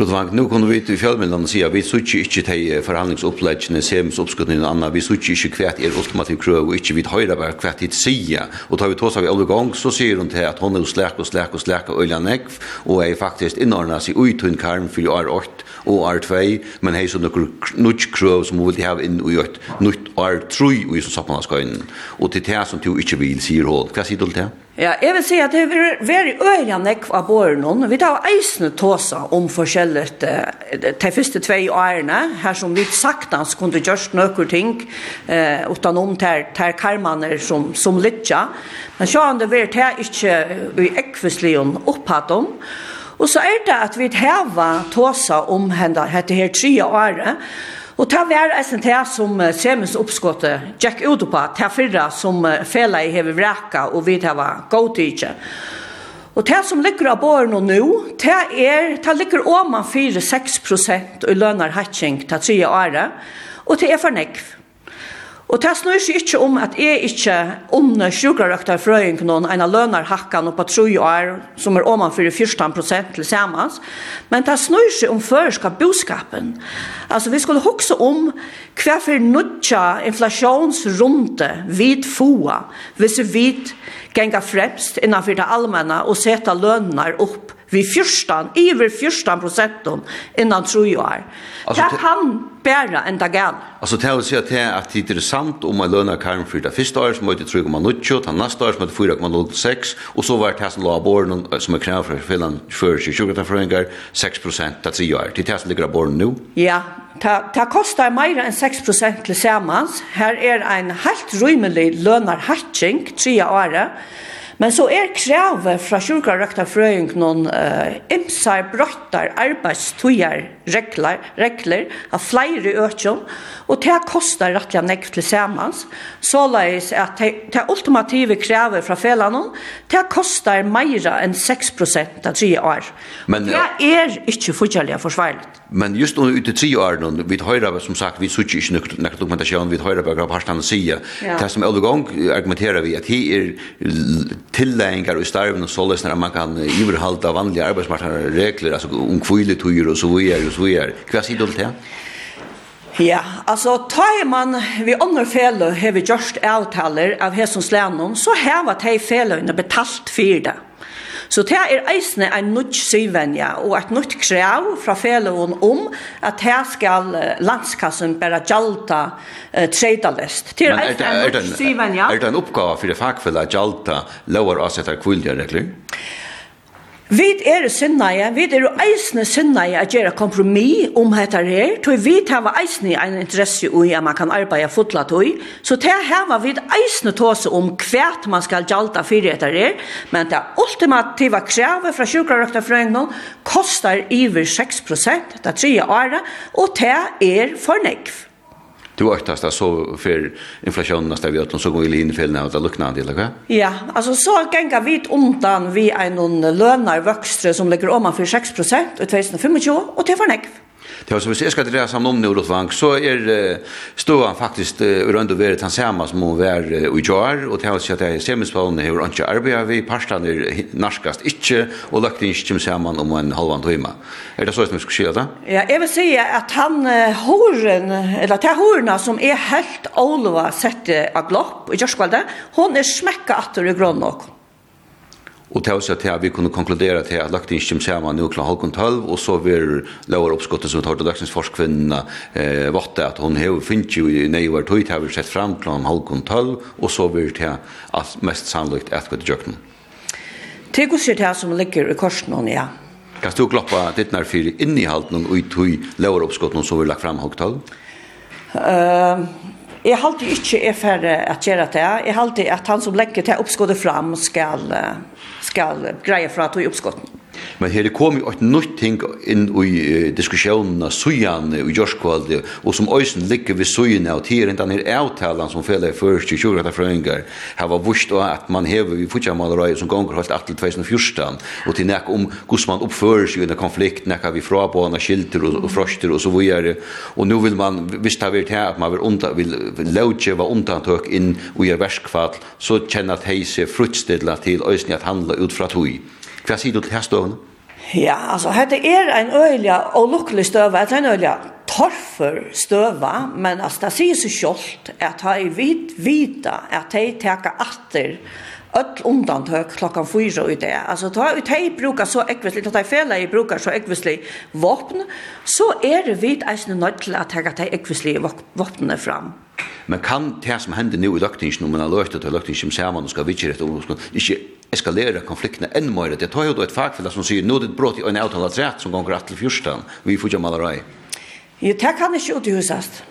Lotvang, nu kunne vi til fjallmennene si at vi sutje ikke til forhandlingsoppleggene, semens oppskuttene og annet, vi sutje ikke hvert er ultimativ krøv, og ikke vi høyre bare hvert hit sida. Og tar vi tås av alle gang, så sier hun til at hun er slæk og slæk og slæk og øyla nekv, og er faktisk innordnet seg ut hun karm for år 8 og år 2, men hei så noen nudge krøv som hun vil ha inn i et nytt år 3 og i sånn sappanskøynen. Og til det som du ikke vil, sier hun. Hva sier du til det? Ja, jeg vil si at det er veldig øyne nekv av båren Vi tar eisende tåsa om forskjellet de første tve årene, her som vi saktans kunne gjørst noen ting, eh, utan om ter, ter karmaner som, som litja. Men sjåan det vært her ikke i om opphatt om. Og så er det at vi heva tåsa om henne, dette her tre året, Og ta vær eisen til som Semens oppskottet gikk ut på, ta fyrra som fela i hever vreka og vi ta var godtidje. Og det som ligger av båren og nå, det er, det ligger om man 4-6 prosent i lønner hatching til 3 året, og det er for nekv. Og det snur seg ikke om at jeg ikke under sjukrarøkta frøyen noen en av lønner hakkan opp på 3 år som er omanfor 14 prosent til samans. Men det snur seg om førerska boskapen. Altså vi skulle hokse om hva for nødja inflasjonsrunde vid FOA hvis vi genga fremst innanfor det allmänna og seta lønner opp vi fyrstan, iver fyrstan prosenton innan tru år. Altså, det kan bæra enda gæl. Altså, det vil si at det er interessant om man lønner karm for det første år, som er det 3,90, den neste år som er det 4,06, og så var det som la av båren, som er krevet for fyllan 40-20 6 prosent av tre år. Det er det som ligger av båren nå. Ja, det ta kostar meira enn 6 prosent til samans. Her er ein heilt rymelig lønarhatching, tria året. Men så er krevet fra sjukkerøkta frøyng noen uh, imsar, brøttar, arbeidstøyar regler, regler av flere økjøn, og det kostar rettelig nekk til samans, såleis at det ultimative krevet fra felene, det kostar meira enn 6 prosent av tre år. Men, det er ikke fortjellig forsvarlig. Men just nå ute tre år, vi høyrer, som sagt, vi sutter ikke nok nek dokumentasjon, vi høyrer bare hva han sier, det som er gang argumenterer vi at det er tilleggingar i starven och såleis när man kan överhalta vanliga arbetsmarknadsregler, alltså om kviletuger och så vidare och så vidare. Hva sier du til det? Ja, altså tar man vi andre fele har vi gjort avtaler av hessens lennom, så har vi de felene betalt for det. Så det er eisne en nødt syvenja og et nødt krav fra fellevån om at her skal landskassen bare gjalta uh, tredalest. Det er eisne en nødt syvenja. Er det en oppgave for det fagfellet gjalta lover avsetter kvillige regler? Ja. Vi er sinnaje, vi er eisne sinnaje at gjøre kompromis om dette her, tog vi hava eisne en interesse i at man kan arbeide fotla tog, så det hava vi eisne tåse om hvert man skal gjalta fyrir dette her, men det ultimativa kravet fra sjukrarøkterfrøyngene kostar iver 6 det er 3 året, og det er fornekv du åktast så for inflasjonen av vi så går vi in i fel av det lucknar det eller Ja, altså så gänga vit undan vi er noen lønner vokstre som ligger om for 6 i 2025 og til for nekv. Det var så hvis jeg skal dreie sammen om Nordolf Vang, så er ståa faktisk i rønd og veret han samme som hun var uh, i jar, og det var at jeg semispallene har ikke arbeidet vi, parstene er narskast ikke, og lagt inn ikke sammen om en halvann tøyma. Er det så som vi skal skilja det? Ja, jeg vil si at han uh, horen, eller det horena som er helt olva sette av glopp i Gjørskvalde, hon er smekka atter i grønn og Og til å til at vi kunne konkludere til at lagt inn kjem sammen nå kl. halvkund tølv, og så vil Laura oppskottet som tar til dagsningsforskvinnene eh, vatte at hun har finnet jo i nei var tøyt, har vi sett frem kl. halvkund tølv, og så vil til at mest sannolikt et kvitt jøkken. Det er gosir til som ligger i korsen, ja. Kan du klappa ditt nær fyrir inn i halvkund og i tøy Laura oppskottet som vil lagt fram halvkund tølv? Uh, Jeg halte ikke er ferdig at gjøre det. Jeg halte at han som legger til oppskottet fram skal skal greie fra til oppskotten. Men her kom jo et nytt ting inn i diskusjonerna sujane og jørskvalde, og som øysen ligger ved sujene og tider innan her avtalen som fellet først i 20 etter frøyngar, her var vurst at man hever vi fortsamalrøy som gonger holdt 8 til 2014, og til nek om hvordan man oppfører seg under konflikt, nek har vi frabåna skilter og froster og så videre, og nå vil man, hvis det har vært her, at man vil, unta, vil lautjeva undantøk inn i gjør verskfall, så kjenner at heise fruttstidla til øysen at handla ut fra tog. Hva sier du til her støvende? Ja, altså, dette er en øyelig og lukkelig støve, det er en øyelig torfer støve, men altså, det sier seg selv at jeg vet vite at jeg teker atter öll undantök klockan 4 i det. Alltså ta ut hej brukar så ekvisligt ta fela i brukar så ekvisligt vapen så är det vid en nödl att ta ta ekvisligt vapnen fram. Men kan det som händer nu i löktingen om man har lökt att som samman och ska vidare och ska inte eskalera konflikten enn mer. Det tar jo då ett fackfälla som säger nu det brott i en avtalad rätt som går att till fyrstan. Vi får ju malarai. Jo, det kan inte husast.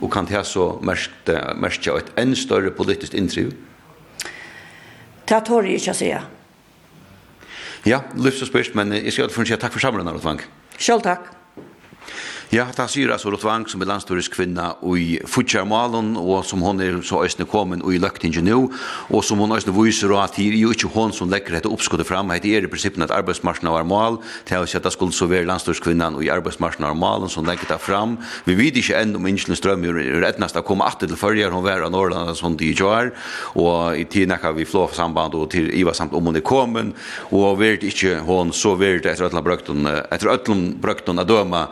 Och kan det så märkte märkte ett än större politiskt intryck. Det tar ju inte att säga. Ja, lyfts och spyrst, men jag ska få en takk for samlingen, Arotvank. Selv takk. Ja, det sier altså Rott Wang som er landstorisk kvinna i Futjarmalen og som hon er så østene kommet i Løktingen nå og som hon østene viser at det er jo ikke hon som legger dette oppskuddet fram det er i prinsippen at arbeidsmarsjen var mal til å si at det skulle så være landstorisk kvinnan i arbeidsmarsjen var malen som legger det fram. Vi vet ikke enn om Ingelen Strøm er etnast å komme alltid til førjer, hon var av Norrland som de gjør og i tiden kan vi flå samband og til Iva samt om hon er kommet og vet ikke hon så vet etter øtlen brøkten etter øtlen brøkten av døma,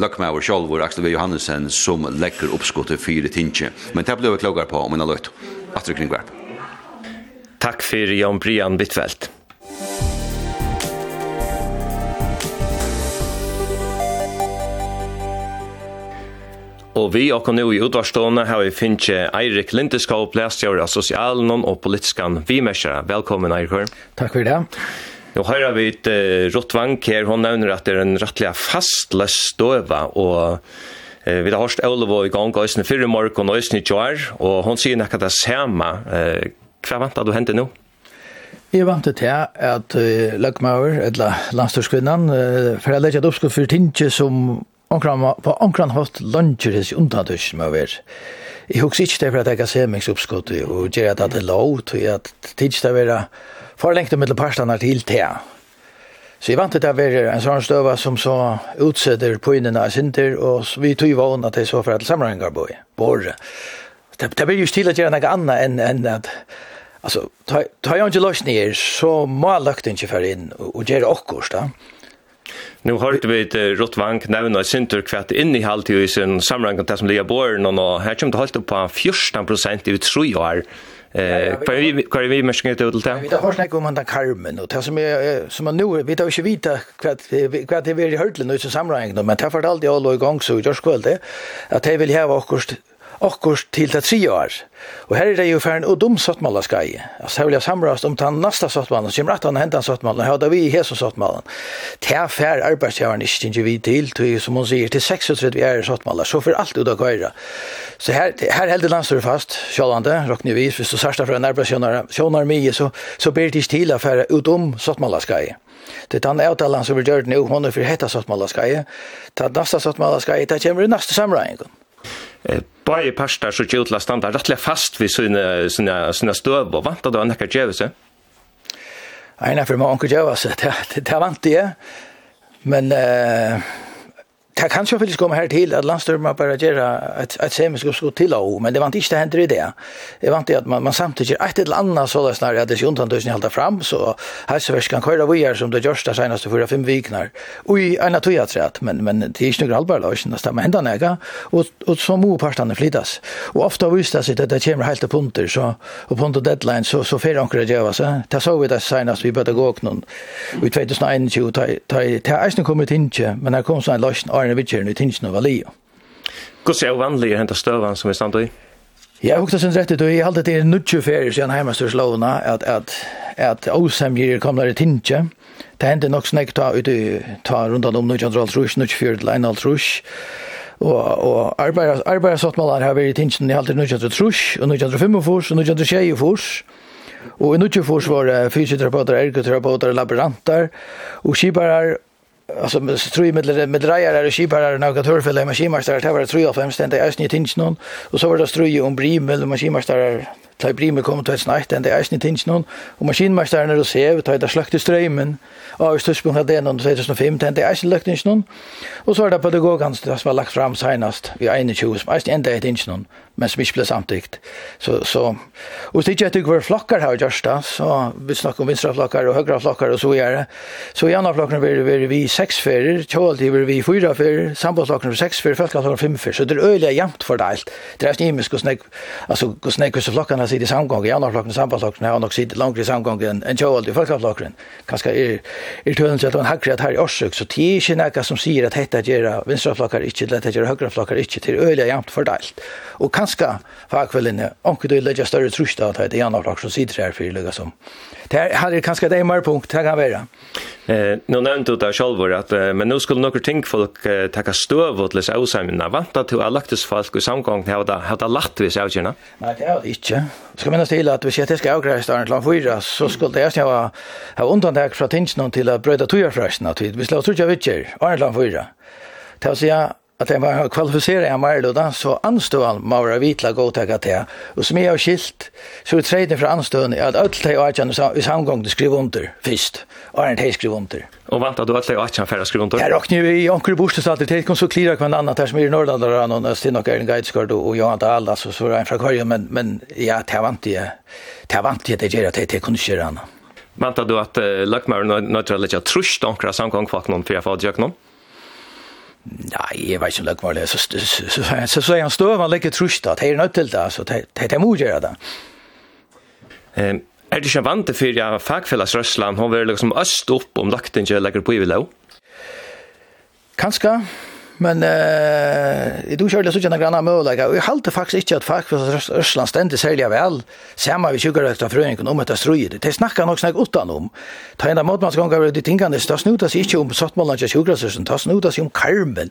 Løkmauer Kjolvor, Aksel V. Johannesen, som legger oppskottet fire tinsje. Men det blir vi klokere på om en har løyt. Astrid Kringvarp. Takk for Jan Brian Bittfeldt. Og vi og nå i utvarstående har vi finnet Eirik Lindeskov, plæstjører av sosialen og politiskan vimerskjører. Velkommen, Eirik. Takk for det. Nu høyrer vi et uh, Rottvank her, hun nevner at det er en rettelig fastløs støva, og uh, vi har hørt Ølevå i gang, og Øystein fyrre Morgon, og Øystein i kjør, og hun sier nekka det samme. Uh, hva vantar du hente nå? Jeg vant til at uh, Løkmauer, eller landstørskvinnan, uh, for jeg legger et oppskudd for tinge som omkran, på omkran hatt lunsjer hos undandusk med å være. Jeg husker ikke det for at jeg har semingsoppskuddet, og gjør at det er lov til at tidligere for lengt med mittelparstene til te. Så jeg vant til det å være en sånn støve som så utsetter poinene av synder, og vi tog vågen at det så for at sammenhengar på året. Det, det blir jo stil å gjøre noe annet enn, enn at Altså, tar jeg ikke inte loss så må lagt inte för in og gjøre okkurs da. Nu har vi et uh, Rottvank nevna Sintur kvart inn i halvtid i sin samrangang til som lia båren, og her kommer det holdt opp på 14 i tre år. Eh, kvar vi kvar vi mer skit ut där. Vi har hört snack om han karmen, Carmen och det som är som man nu vi tar ju vita kvad kvad det är väldigt hörtlen nu så sammanhang men det har allt jag låg igång så jag skulle att det vill ha akkurat akkurs til det tre år. Og her er det jo færen og dum sattmaler skai. Altså her vil jeg samrast om den nasta sattmalen, som rett han hentan den sattmalen, og da vi i hese sattmalen. Det er fær arbeidsgjøren ikke ikke vi til, til, som hun sier, til 36 vi er sattmaler, så for alt ut av køyre. Så her, her det landstyret fast, sjålande, råkne vi, hvis du sørste fra en arbeidsgjøren mye, så, så ber det ikke til at fære og dum sattmaler skai. Det han avtalen som vi gjør nu, hun er for hetta sattmaler skai. Det nasta sattmaler skai, det kommer i nasta samreingen. Bare parster så kjøtla standa rettelig fast ved sine, sine, sine støv, og vant at det var nekka djevelse? Nei, nei, for man kan djevelse, det, det, det vant det, men... Uh, det kan ju faktiskt komma här till att landstyrman bara göra ett, ett semisk uppskott till av, men det var inte det händer i det. Det var inte att man, man samtidigt ett eller annat så det snarere att det ikke tusen halda fram, så helseversk kan köra vi er som det gjørste senaste 4-5 viknar. Och i en av tog men, men det är inte några halvbar løsning, det stemmer hendene näga, och, och så må partene flyttas. Och ofta viser det seg det kommer helt på punter, så, på punter deadline, så, så fer anker det gjør så. Det så vi det senaste, vi började gå noen, i 2021, det er ikke kommit inn, men det kom så en løsning, en vittkjeren i tingene av Alio. Hvordan ser vanlig hentet støvann som vi stand i? Ja, hukta sin rett ut, og jeg halte til nudje ferie siden hjemmestørslåna, at, at, at åsemgjer kommer i tingene, Det hendte nok snakk ta ut i ta rundt om 1950, 1954 til 1950, og, og arbeider, arbeider har vært i tingene i halte halvt andre 1930, og 1945, og 1924, og i 1924 var fysioterapeuter, ergoterapeuter, laborantar, og skiparar, alltså med tre med med drejer och skipar och några turfälla maskinmästare det var tre av fem stända är snitt inte någon och så var det ströj om brimel maskinmästare tar brimel kom till snack den det är snitt inte någon och maskinmästaren då ser vi tar det slökte strömmen av det hade någon 2005 den det är inte lökt inte någon och så var det pedagogan som var lagt fram senast i 21 som är inte inte någon men som ikke ble samtidigt. Så, så, og det er ikke etter hver flokker her, gjørst da, så vi snakker om vinstra flokker og høyre flokker og så gjør det. Så i andre flokkene vil vi vi seks ferer, tjåaldi vil vi fyra ferer, sambandflokkar vil seks ferer, feltkallflokkar fem ferer, så det er øyelig jæmt fordelt. Det er snimisk hvordan jeg, altså hvordan jeg hvordan flokkene sitter i samgång, i andre flokkene, sambandflokkar har nok sitter langere i samgång enn tjåaldi og feltkallflokkar. Kanskje er, er tøyden til at man hakker at her i årsøk, så det er ikke noe som sier at dette gjør vinstra flokker ikke, eller hette gjør høyreflokkar ikke, det er øyelig jæmt fordelt. Og kanskje ganska fagkvällinne och det lägger större trust att det är andra lag som sitter här för lugga som. Det hade är kanske det är mer punkt det kan vara. Eh nu nämnde du där själv att men nu skulle några ting folk ta stöv åt läs ausamna vänta till alaktus folk i samgång här där hade lagt vi vis avgörna. Nej det är inte. Ska minnas till att vi ser ska avgräsa där till fyra så skulle det jag ha undantag från tinsen till att bröda tojarfrösna att vi slår tror jag vet vitcher Arland fyra. Det vill säga at jeg var kvalifiseret av Marlo da, så anstod han med å være Vitla godtakka til Og som jeg har skilt, så er tredje fra anstående at alt de åkjene i samgång til skriv under først, og er en teg skriv under. Og vant at du alt de åkjene færre skriv under? Jeg råkner jo i onker bostadstater til, kom så klira kvann annan, der som er i Norrland og han har stinn og Stinok Erling Geidskard og Johan Dahl, altså, så var han fra Kvarje, men, men ja, det vant jeg, det vant jeg, det gjør at jeg, kunne ikke han. Vant at du at uh, lagt meg nøytralitet trusht onker samgång for at noen for jeg får Nei, jeg vet ikke om det var det. Så, så, så, så, så er han støv, han legger trusht at det er nødt til det, så det er mye gjøre det. Um, er du ikke vant til for ja, fagfellas Røsland? hun vil liksom øst opp om lakten ikke legger på i vilå? Kanskje, Men eh i du körde så tjänar granna möjliga. Jag hållde faktiskt inte att fack för Ryssland ständigt sälja väl. Samma vi tjugar efter fröjningen om att ströja det. Det snackar nog snack utan om. Ta ända mot man ska gå det tänkande det snuta sig inte om man och tjugar så sen tas snuta sig om Carmen.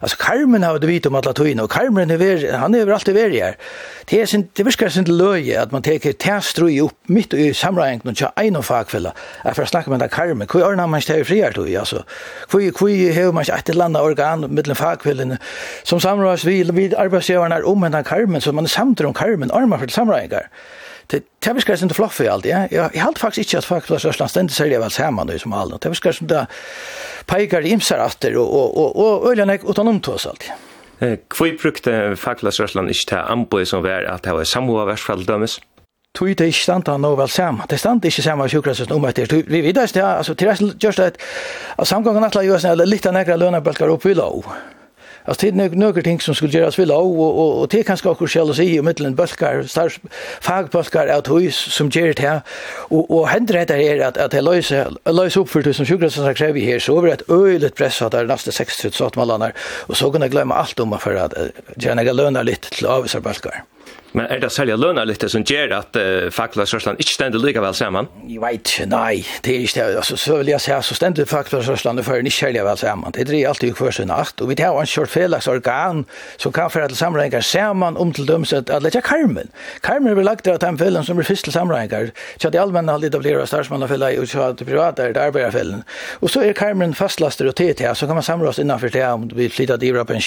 Alltså Carmen har det vit om att latina och Carmen är han är alltid ver här. Det är sin det viskar sin löje att man tar täströj upp mitt i samrang och kör en och fackfälla. Jag får snacka med Carmen. Hur är man stäjer friar då alltså. Hur hur hur man att landa organ med til fagkvillene, som samrådes vi, vi arbeidsgjørerne om henne karmen, så man er samtidig om karmen, armer for samrådinger. Det det viskar inte fluff allt. Ja. Jag jag halt faktiskt inte att faktiskt så slast inte sälja väl samman nu som allt. Det viskar som där pekar imsar efter och och och ölen och utan omtås allt. Eh, kvui brukte faklas Røsland ikke til anboi som var at det var samoa versfall dømes? tui det ikke stand han vel sam. Det stand ikke sam av sjukkerhetsen om etter. Vi vet det, altså, til resten gjørst det at samgangen atla gjørs det litt av nekra lønabølgar opp i lov. Alltså det är några ting som skulle göras vid lov och, och, och det kanske också själv se i mittlen bölkar, stars, fagbölkar av hus som ger det här. Och, och händer det är att, att det löser, löser upp för som sjukhusen som vi här så över ett öjligt press att det är nästa 60 man malanar. Och så kan glömma allt om för att göra några lönar lite till avvisarbölkar. Mm. Men er det særlig lønner litt som gjør at uh, Faklagsrørsland ikke stender like vel sammen? Jeg vet, nei, det er ikke det. Altså, så vil jeg si, så stender Faklagsrørsland for ikke særlig vel sammen. Det dreier alltid hver sin natt. Og vi tar en kjørt felags organ som kan føre til sammenhengar sammen om til dømes at, at lette Karmen. Karmen blir lagt av de fellene som blir først til sammenhengar. Så det allmenne har litt av flere statsmannafelle og så det private er det arbeiderfellen. Og så er Karmen fastlaster og TTA, så kan man samle oss innanfor det om vi flyttet i Europa en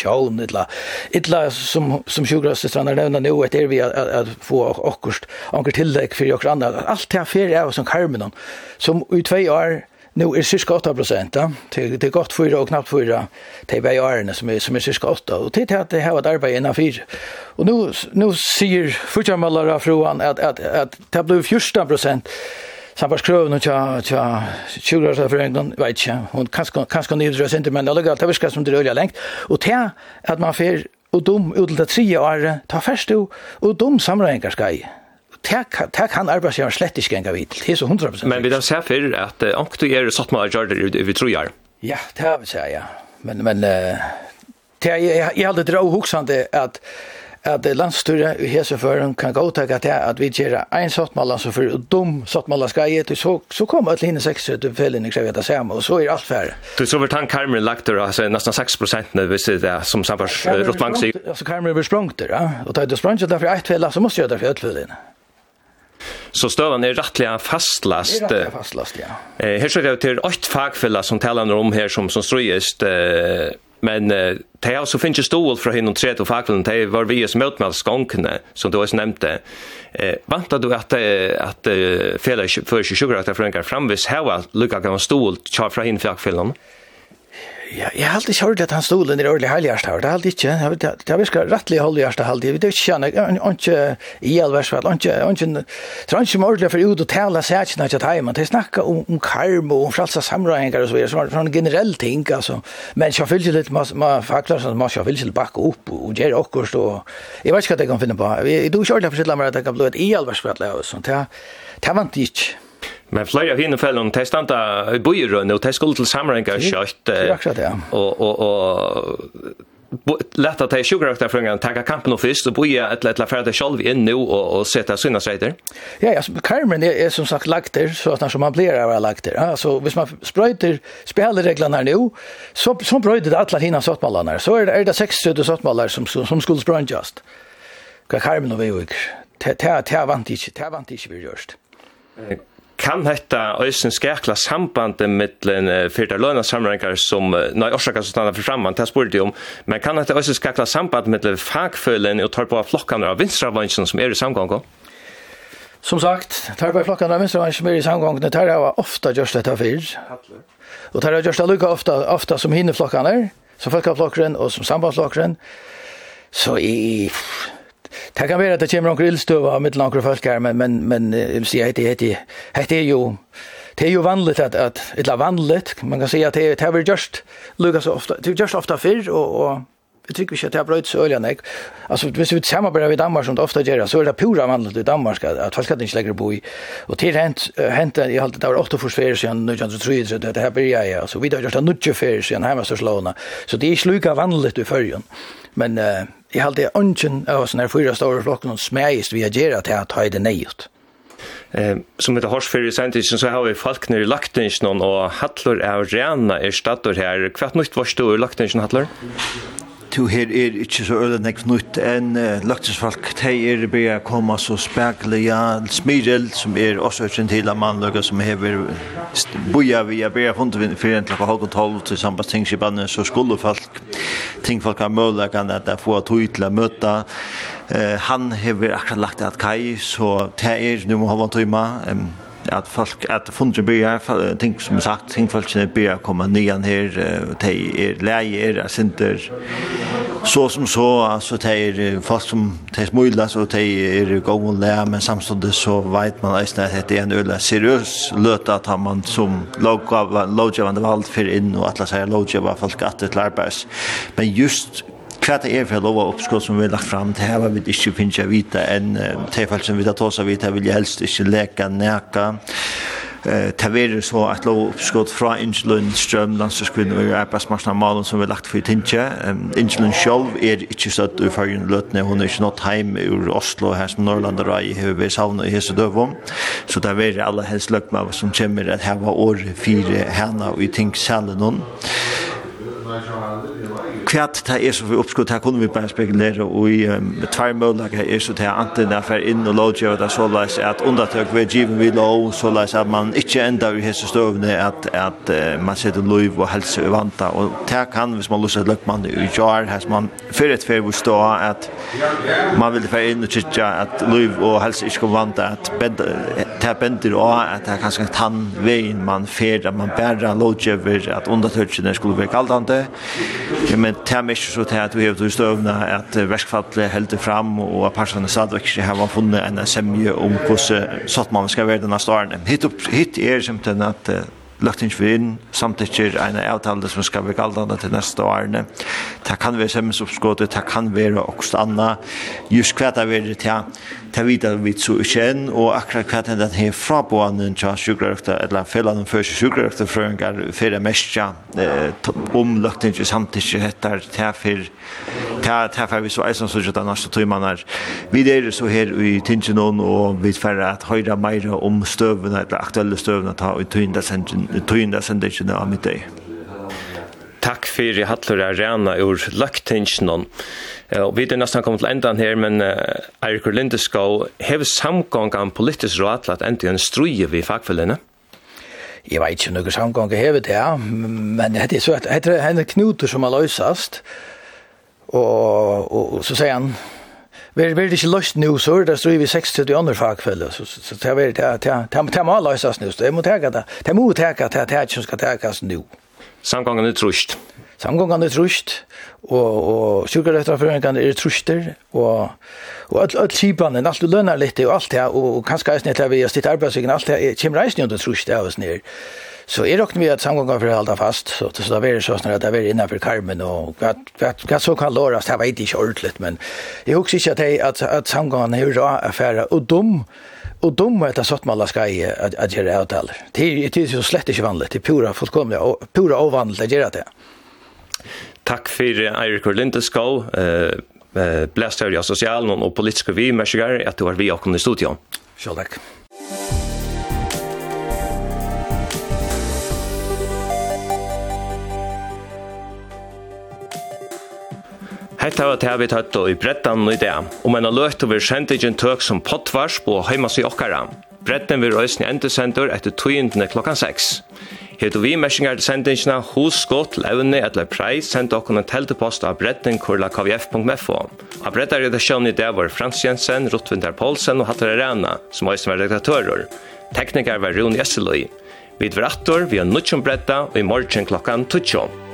eller som, som sjukkerhetsstrandene nevner nå, det vi at, att få också anker tillegg för okkur andra allt det här för jag som Carmen som i två år nu är cirka 8 prosent, ja. det er godt fyra och knappt fyra til vei årene som är som är cirka 8 och till att det har var arbete innan fyra. Och nu nu ser församlare fruan att att att det blev 14 procent Sabbars krøvene tja, tja, 20 år for en vet ikke, hun kanskje, kanskje nye drøs men det er som det er øyelig lengt, og til at man fer og dum ut til det tredje året, ta først og, og dom samreiningar skal det kan arbeidsgiveren slett ikke engang vidt. Det er så 100%. Men vi da ser for at uh, du er satt med å gjøre det vi tror gjør. Ja, det har vi sett, ja. Men, men uh, det, jeg, jeg, jeg hadde dra hoksende at at landstyret i Heseføren kan gå til at vi gjør en sottmål som for dum sottmål skal gi, så, så kommer alle henne 6 til fellene ikke vet det samme, og så er alt færre. Du så vil ta en karmeren lagt der, altså nesten 6 prosent hvis vi ser det som samfunns Rottbank sier. Altså karmeren blir sprangt der, ja. og da du sprangt derfor ett felle, så må jeg gjøre derfor i fellene. Så støvan er rettelig fastlast. Er rettelig fastlast, ja. Eh, her er det til 8 fagfeller som taler om her som, som strøyest. Eh, Men eh, det har så finnes stål fra henne tre til fakvelen, det var vi som møtte med skånkene, som du også nevnte. Eh, vantar du at, at uh, fyrir 27 at det frøyngar framvis hava lukka gav stål fra henne fakvelen? Ja. Ja, jeg har alltid kjørt at han stolen er ordentlig heiligast her. Det har alltid ikke. Det har virker rettelig heiligast her alltid. Det er ikke kjenne. Ikke i alversfall. Ikke, ikke, det er ikke ordentlig for ut og tale sætjene til når jeg. Det snakker om, om karm og om fralsa samrøyninger og så videre. Sånn en generell ting, altså. Men jeg fyllt litt, man fakler sånn, man fyllt litt bakke opp og gjøre akkurat. Og jeg vet ikke hva jeg kan finne på. Jeg tror ikke ordentlig for sitt lammer at det kan bli et i all alversfall. Det er vant ikke. Men flera av hinna fällon testanta bojer och testkull till samringar kött. Och och och lätt att ta sjukrafta från att ta kampen och först så boja ett lätt för det själv in nu och och sätta sina sidor. Ja, alltså Carmen är, är som sagt lagt där så att när som man blir där lagt där. Alltså hvis man spröjter spelreglerna här nu så så bröjde det alla hinna sottmallarna. Så är det är det 60 sottmallar som som skulle sprönjast. Carmen och vi och ta ta ta vant ta vant vi görst kan hetta øysen skærkla sambandet mellan fyrta løna samringar som nei orsaka som stanna for framman ta spurði om men kan hetta øysen skærkla samband mellan fagfølen og tarpa flokkarna av vinstravansen som er i samgång Som sagt, tarpa flokkarna av vinstravansen som er i samgången, det tar ofta just detta fyr. Og tar just lukka ofta ofta som hinner flokkarna som folkaflokkaren og som sambandflokkaren så i Det kan være at det kommer noen ildstøv av mitt langere folk her, men, men, men jeg vil si at det, det, det er jo det er jo vanligt at, at eller vanligt, man kan si at det, det har vært gjørst lukka så ofta, det just ofta før, og, og jeg tror ikke at det har brøyt så øyla nek. Altså, hvis vi samarbeider med Danmark som det ofta gjør, så er det pura vanligt i Danmark at, at folk ikke legger bo i. Og til hent, hent, jeg halte det var 8 års fyrir siden nu 1903, så det her blir jeg, altså, vi har gjort det 90 fyrir siden hjemme størslåna, så det er ikke lukka vanligt i fyrrjun. Men uh, jeg halte ønsken av sånne fyra store flokken og smegist vi har gjerra til at ha det nøyut. Eh, som heter Horsfyr i Sentisen, så har vi folk nere i Laktingsnån, og Hattler er rena i er stator her. Hva er nytt varst du i Laktingsnån, Hattler? to her er ikkje så øyne nekv nytt enn uh, løgtingsfolk de er be å så spekelig ja, Smirel som er også ikke til a mannløyga som hever boja via be å funde for en klokka halv og tolv til samme tingskipannet så skulle folk tingfolk har møylegan at det får tog til a møta. Uh, han hever akkurat lagt at kai så det er nu må hava tøyma um, att folk att fundre börjar ting som sagt ting folk börjar komma nyan här te är er center så som så så te er fast som te smulla så te är gång lä men samtidigt så vet man att det är en öle seriøs løta att man som logga logga vald för in och att seg logga var folk att det lärbas men just hva det er for lov og oppskott som vi har lagt fram, til her vil ikke finne vite enn tilfell som vi tar tås av vite, vil jeg helst ikke leke, neka. Eh, det er så at lov oppskott fra Ingelund Strøm, landslagskvinnen og arbeidsmarsna malen som vi har lagt for i Tintje. Ingelund selv er ikke støtt i fargen løtene, hun er ikke nått heim ur Oslo, her som Norrland og Rai, her vi savner i hese døvom. Så det er alle helst løkma som kommer at her var år fire henne og i Tingsalen. Kvært ta er så vi uppskot ta kunnu vi bara spekulera og i tvær møllag er så ta antin der fer inn og lodge og der så lais at undatøk við given við lo så lais at man ikkje enda við hesa støvne at at man setur lov og helse og vanta og ta kan hvis man lussar lukk man i jar has man fer et fer við stå at man vil fer inn og kikja at lov og helse ikkje kom vanta at bend ta bendir og at ta kanskje tann vegin man fer at man bæra lodge at undatøkene skulle vera altante Men det er mest så til at vi har til støvende at verskfallet helder fram og at personene parsene ikke har funnet en semje om hvordan sånn man skal være denne stående. Hitt er simpelthen at lagt inn for inn, samtidig en avtale som skal være galdende til neste årene. Det kan være semmesoppskåttet, det kan være også annet. Just hva det er til det vet vi så ikke enn, og akkurat hva den den her frabående til sjukrøkta, eller fellene før sjukrøkta frøyngar, for det meste om løkting ta samtidig ta ta for vi så eisen så ikke den neste tøymene her. Vi er så her i Tinsinon, og vi får at høyre mer om støvene, eller aktuelle støvene, ta og tøynda sendingen av middag fyrir Hallur er rena ur løgtingsnån. Og vi er nesten kommet til endan her, men Eirikur Lindeskov, hev samgångan politisk råd til at enda en struje vi fagfellene? Jeg vet ikke om noen samgångan hever det, ja. men det er så at det er en knuter som har løsast, og, og, og så sier han, Vi er veldig ikke løst nå, så er det stod vi 60 til andre fagfelle, så det er veldig, det må løses nå, det må teka det, det må teka det, det er ikke som skal tekas nå. Samgången er trusht samgångene er trusht, og, og sjukkerretterføringene er truster, og, og alt, alt kibane, alt du lønner litt, og alt det, og, og kanskje eisen etter vi har stitt arbeidsvikken, alt det, kommer eisen under trusht av oss nere. Så jeg råkner vi at samgångene for å fast, så, så det er sånn at det er innenfor karmen, og hva, hva, hva så kan låres, det vet ikke ordentlig, men jeg husker ikke at, jeg, at, at samgångene er råd affære, og dum, Og dum er det sånn man skal gjøre avtaler. Det er jo slett ikke vanlig, det er pura fullkomlig, pura ovanlig å gjøre det. Takk fyrir Eirik Lindeskov, eh, eh, blæstøyre av sosialen og politiske vi, mersigar, at du var vi okkur i studion. Sjål takk. Hetta var det tatt og i brettan i det, og menn har løtt over sendingen tøk som pottvarsp og heimas i okkara. Bretten vil røysene endesendur etter tøyendene klokkan 6. Hetu vi meshingar til sendingina hos skott, levne eller preis senda okkur en teltepost av bretten kurla kvf.fo. Av breddar redaksjonen i det var Frans Jensen, Rottvindar Poulsen og Hattar Arena, som også var redaktører. Teknikar var Rune Jesseløy. Vi dvrattor, vi har nutjum bretta, og i morgen klokkan 12.